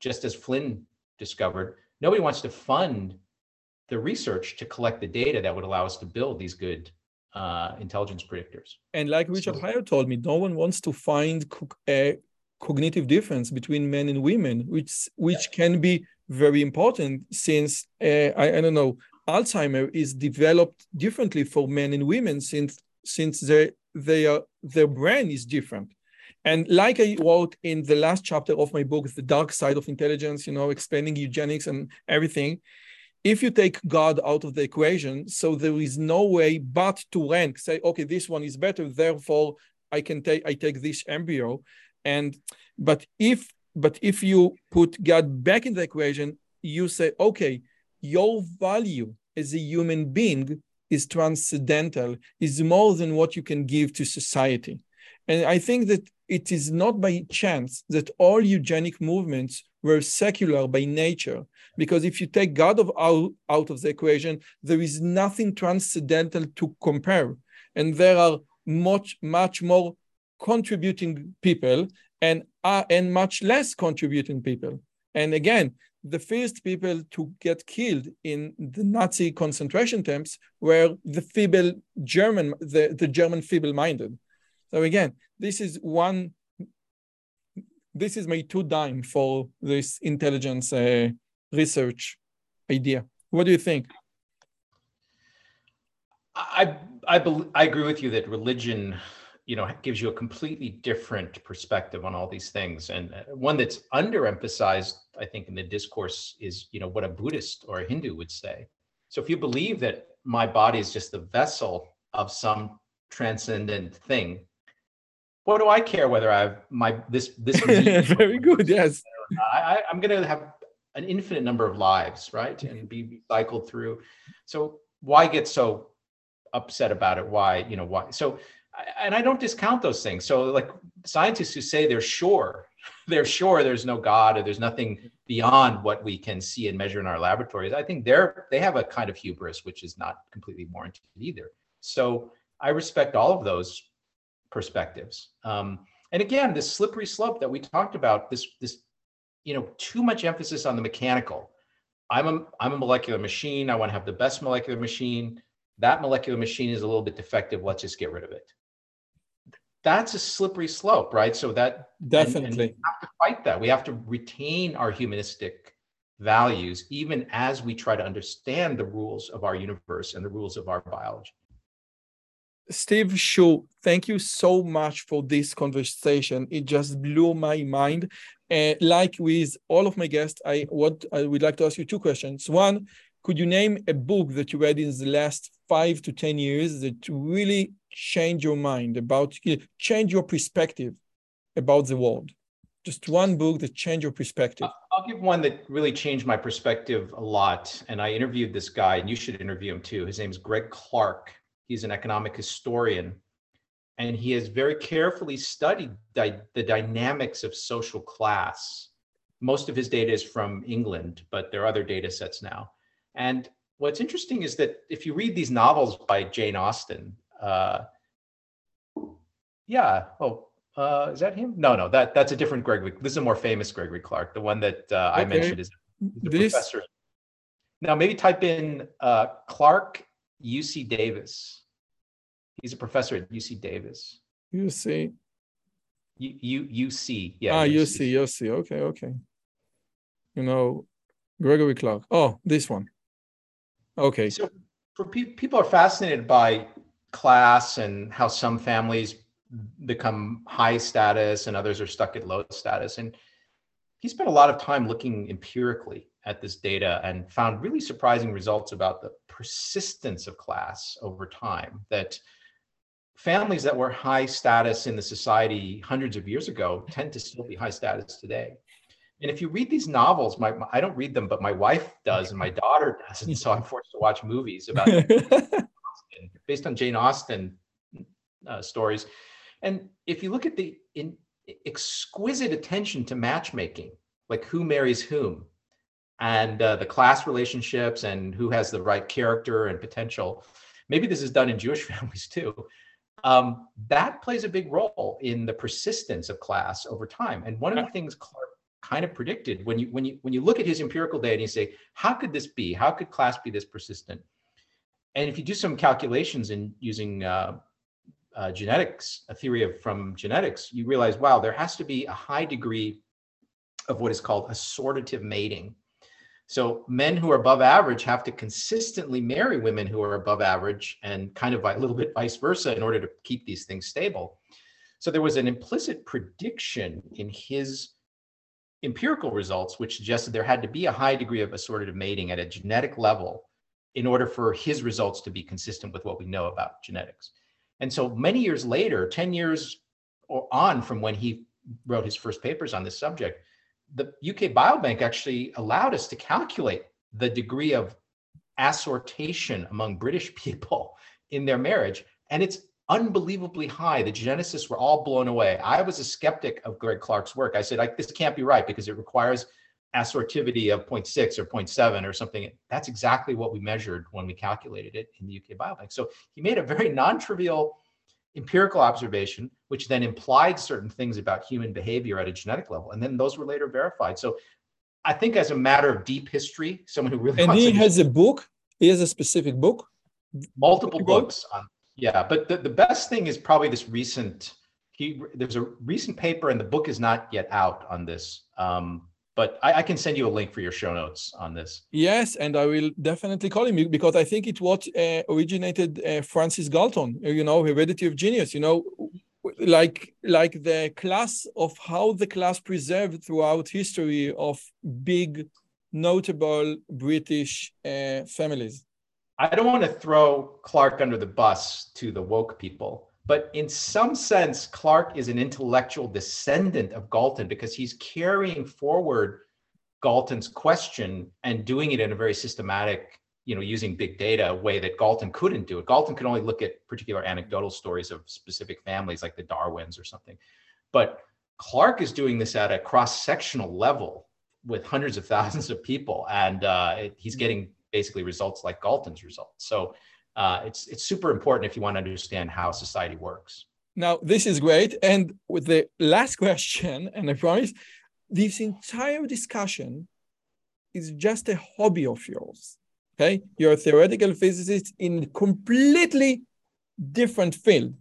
just as Flynn discovered, nobody wants to fund the research to collect the data that would allow us to build these good uh, intelligence predictors. And like Richard so, Haier told me, no one wants to find co- a cognitive difference between men and women, which which yeah. can be very important since uh, I, I don't know Alzheimer is developed differently for men and women since since they, they their brain is different. And like I wrote in the last chapter of my book, The Dark Side of Intelligence, you know, explaining eugenics and everything, if you take God out of the equation, so there is no way but to rank, say, okay, this one is better, therefore I can take I take this embryo. And but if but if you put God back in the equation, you say, okay, your value as a human being is transcendental, is more than what you can give to society. And I think that it is not by chance that all eugenic movements were secular by nature. Because if you take God of out, out of the equation, there is nothing transcendental to compare. And there are much, much more contributing people and, uh, and much less contributing people. And again, the first people to get killed in the Nazi concentration camps were the feeble German, the, the German feeble-minded. So again, this is one, this is my two dime for this intelligence uh, research idea. What do you think? I, I, I agree with you that religion you know gives you a completely different perspective on all these things. And uh, one that's underemphasized i think in the discourse is you know what a buddhist or a hindu would say. So if you believe that my body is just the vessel of some transcendent thing what do i care whether i have my this this very good yes. I, i'm going to have an infinite number of lives right and be cycled through. So why get so upset about it? Why you know why? So and I don't discount those things. So like scientists who say they're sure, they're sure there's no God or there's nothing beyond what we can see and measure in our laboratories. I think they're they have a kind of hubris which is not completely warranted either. So I respect all of those perspectives. Um, and again, this slippery slope that we talked about, this this you know too much emphasis on the mechanical. I'm a I'm a molecular machine. I want to have the best molecular machine. That molecular machine is a little bit defective. Let's just get rid of it that's a slippery slope, right? So that definitely and, and we have to fight that. We have to retain our humanistic values, even as we try to understand the rules of our universe and the rules of our biology. Steve Hsu, thank you so much for this conversation. It just blew my mind. Uh, like with all of my guests, I what I would like to ask you two questions. One, could you name a book that you read in the last five to ten years that really change your mind about change your perspective about the world. Just one book that changed your perspective. I'll give one that really changed my perspective a lot and i interviewed this guy and you should interview him too. His name is greg clark. He's an economic historian and he has very carefully studied di- the dynamics of social class. Most of his data is from england but there are other data sets now. And what's interesting is that if you read these novels by jane austen uh, yeah. Oh, uh, is that him? No, no, that that's a different Gregory. This is a more famous Gregory Clark. The one that uh, okay. I mentioned is the this... professor. Now, maybe type in uh, Clark UC Davis. He's a professor at UC Davis. UC. U, U, UC. Yeah. Ah, UC, UC. Okay, okay. You know, Gregory Clark. Oh, this one. Okay. So for pe- people are fascinated by class and how some families become high status and others are stuck at low status. And he spent a lot of time looking empirically at this data and found really surprising results about the persistence of class over time that families that were high status in the society hundreds of years ago tend to still be high status today and if you read these novels my, my i don't read them but my wife does and my daughter does. And so i'm forced to watch movies about based on jane austen uh, stories. And if you look at the in, exquisite attention to matchmaking like who marries whom and uh, the class relationships and who has the right character and potential. Maybe this is done in jewish families too. Um, that plays a big role in the persistence of class over time. And one of the things clark kind of predicted. When you when you when you look at his empirical data and you say how could this be? How could class be this persistent? And if you do some calculations in using uh, uh, genetics a theory of from genetics you realize wow there has to be a high degree of what is called assortative mating. So men who are above average have to consistently marry women who are above average and kind of a little bit vice versa in order to keep these things stable. So there was an implicit prediction in his empirical results, which suggested there had to be a high degree of assortative mating at a genetic level in order for his results to be consistent with what we know about genetics. And so many years later, 10 years on from when he wrote his first papers on this subject, the UK Biobank actually allowed us to calculate the degree of assortation among British people in their marriage. And it's unbelievably high. The geneticists were all blown away. I was a skeptic of Greg Clark's work. I said, like this can't be right because it requires assortivity of 0.6 or 0.7 or something. That's exactly what we measured when we calculated it in the UK Biobank. So he made a very non-trivial empirical observation, which then implied certain things about human behavior at a genetic level. And then those were later verified. So I think as a matter of deep history, someone who really And he has a book. He has a specific book. Multiple books on yeah, but the, the best thing is probably this recent he there's a recent paper and the book is not yet out on this. Um, but I, I, can send you a link for your show notes on this. Yes, and I will definitely call him because I think it what uh, originated uh, Francis Galton. Uh, you know, Heredity of Genius. You know, like like the class of how the class preserved throughout history of big, notable British uh, families. I don't want to throw Clark under the bus to the woke people, but in some sense, Clark is an intellectual descendant of Galton because he's carrying forward Galton's question and doing it in a very systematic, you know, using big data way that Galton couldn't do it. Galton could only look at particular anecdotal stories of specific families like the Darwins or something. But Clark is doing this at a cross-sectional level with hundreds of thousands of people, and uh, it, he's getting basically results like Galton's results. So uh, it's it's super important if you want to understand how society works. Now this is great, and with the last question, and I promise, this entire discussion is just a hobby of yours. Okay, you're a theoretical physicist in a completely different field,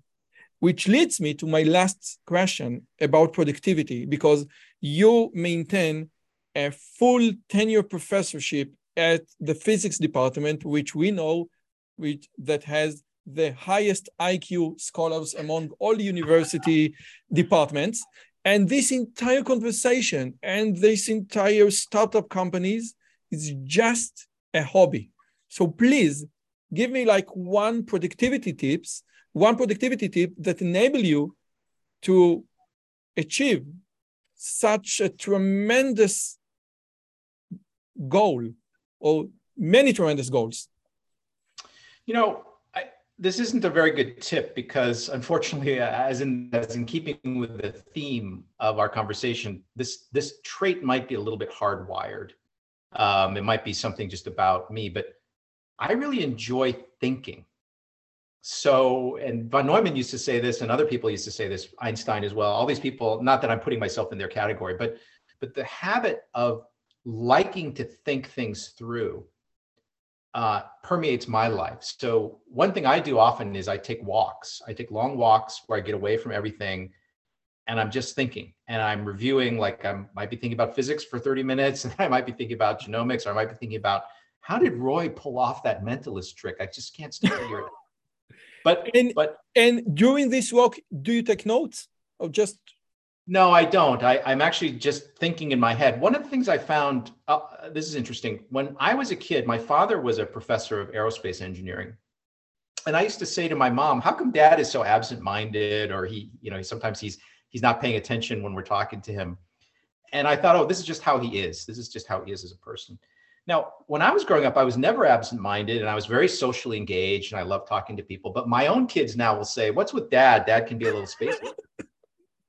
which leads me to my last question about productivity, because you maintain a full tenure professorship at the physics department, which we know which that has the highest IQ scholars among all university departments. And this entire conversation and this entire startup companies is just a hobby. So please give me like one productivity tips, one productivity tip that enable you to achieve such a tremendous goal or many tremendous goals. You know, I, this isn't a very good tip because, unfortunately, as in as in keeping with the theme of our conversation, this this trait might be a little bit hardwired. Um, it might be something just about me, but I really enjoy thinking. So, and von Neumann used to say this, and other people used to say this, Einstein as well. All these people, not that I'm putting myself in their category, but but the habit of liking to think things through uh, permeates my life. So one thing I do often is I take walks. I take long walks where I get away from everything and I'm just thinking and I'm reviewing like I might be thinking about physics for 30 minutes and I might be thinking about genomics or I might be thinking about how did Roy pull off that mentalist trick? I just can't figure it But and, but and during this walk, do you take notes or just no, I don't. I, am actually just thinking in my head. One of the things I found, uh, this is interesting. When I was a kid, my father was a professor of aerospace engineering. And I used to say to my mom, how come dad is so absent minded? Or he, you know, sometimes he's, he's not paying attention when we're talking to him. And I thought, oh, this is just how he is. This is just how he is as a person. Now, when I was growing up, I was never absent minded and I was very socially engaged and I love talking to people. But my own kids now will say, what's with dad? Dad can be a little spacey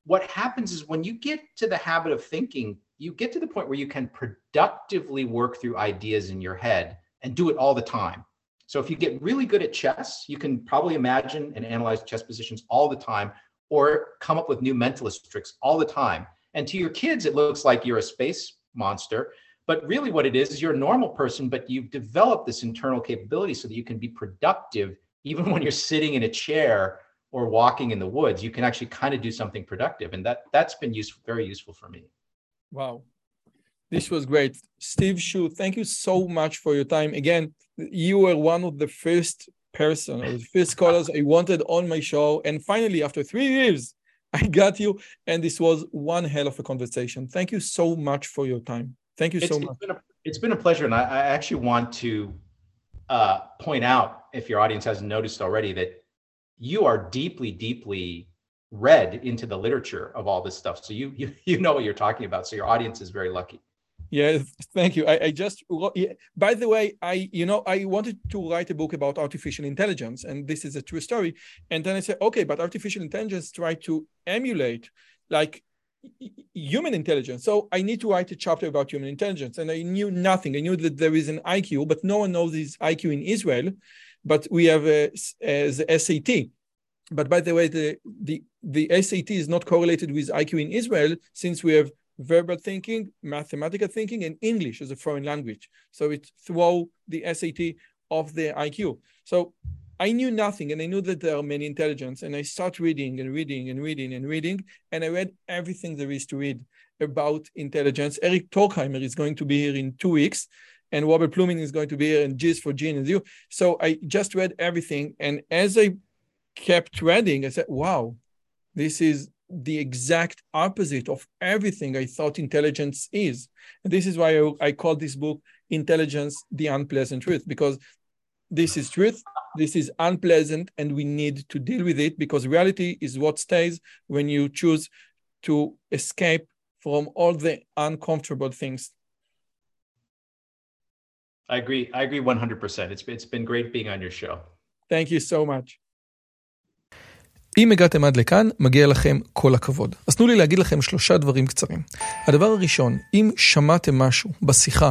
what happens is when you get to the habit of thinking, you get to the point where you can productively work through ideas in your head and do it all the time. So if you get really good at chess, you can probably imagine and analyze chess positions all the time or come up with new mentalist tricks all the time. And to your kids, it looks like you're a space monster. But really, what it is, is you're a normal person, but you've developed this internal capability so that you can be productive even when you're sitting in a chair or walking in the woods, you can actually kind of do something productive. And that that's been useful, very useful for me. Wow. This was great. Steve Hsu, thank you so much for your time. Again, you were one of the first person or the first scholars I wanted on my show. And finally, after three years, I got you. And this was one hell of a conversation. Thank you so much for your time. Thank you it's, so much. It's been, a, it's been a pleasure. And I, I actually want to uh, point out, if your audience hasn't noticed already, that you are deeply, deeply read into the literature of all this stuff. So you you you know what you're talking about. So your audience is very lucky. Yeah, thank you. I, I just, by the way, I, you know, I wanted to write a book about artificial intelligence, and this is a true story. And then I said, okay, but artificial intelligence try to emulate like human intelligence. So I need to write a chapter about human intelligence. And I knew nothing. I knew that there is an IQ, but no one knows this IQ in Israel but we have uh, uh, a, a, the SAT. But by the way, the, the, the SAT is not correlated with IQ in Israel since we have verbal thinking, mathematical thinking, and English as a foreign language. So it throw the SAT of the IQ. So I knew nothing, and I knew that there are many intelligence, and I start reading and reading and reading and reading, and I read everything there is to read about intelligence. Eric Turkheimer is going to be here in two weeks, and Robert Plomin is going to be here, and G's for Gene and you. So I just read everything, and as I kept reading, I said, "Wow, this is the exact opposite of everything I thought intelligence is." And this is why I, I call this book "Intelligence: The Unpleasant Truth," because this is truth. This is unpleasant, and we need to deal with it because reality is what stays when you choose to escape from all the uncomfortable things I agree. I agree 100%. It's, it's been great being on your show. Thank you so much. אם הגעתם עד לכאן, מגיע לכם כל הכבוד. אז תנו לי להגיד לכם שלושה דברים קצרים. הדבר הראשון, אם שמעתם משהו בשיחה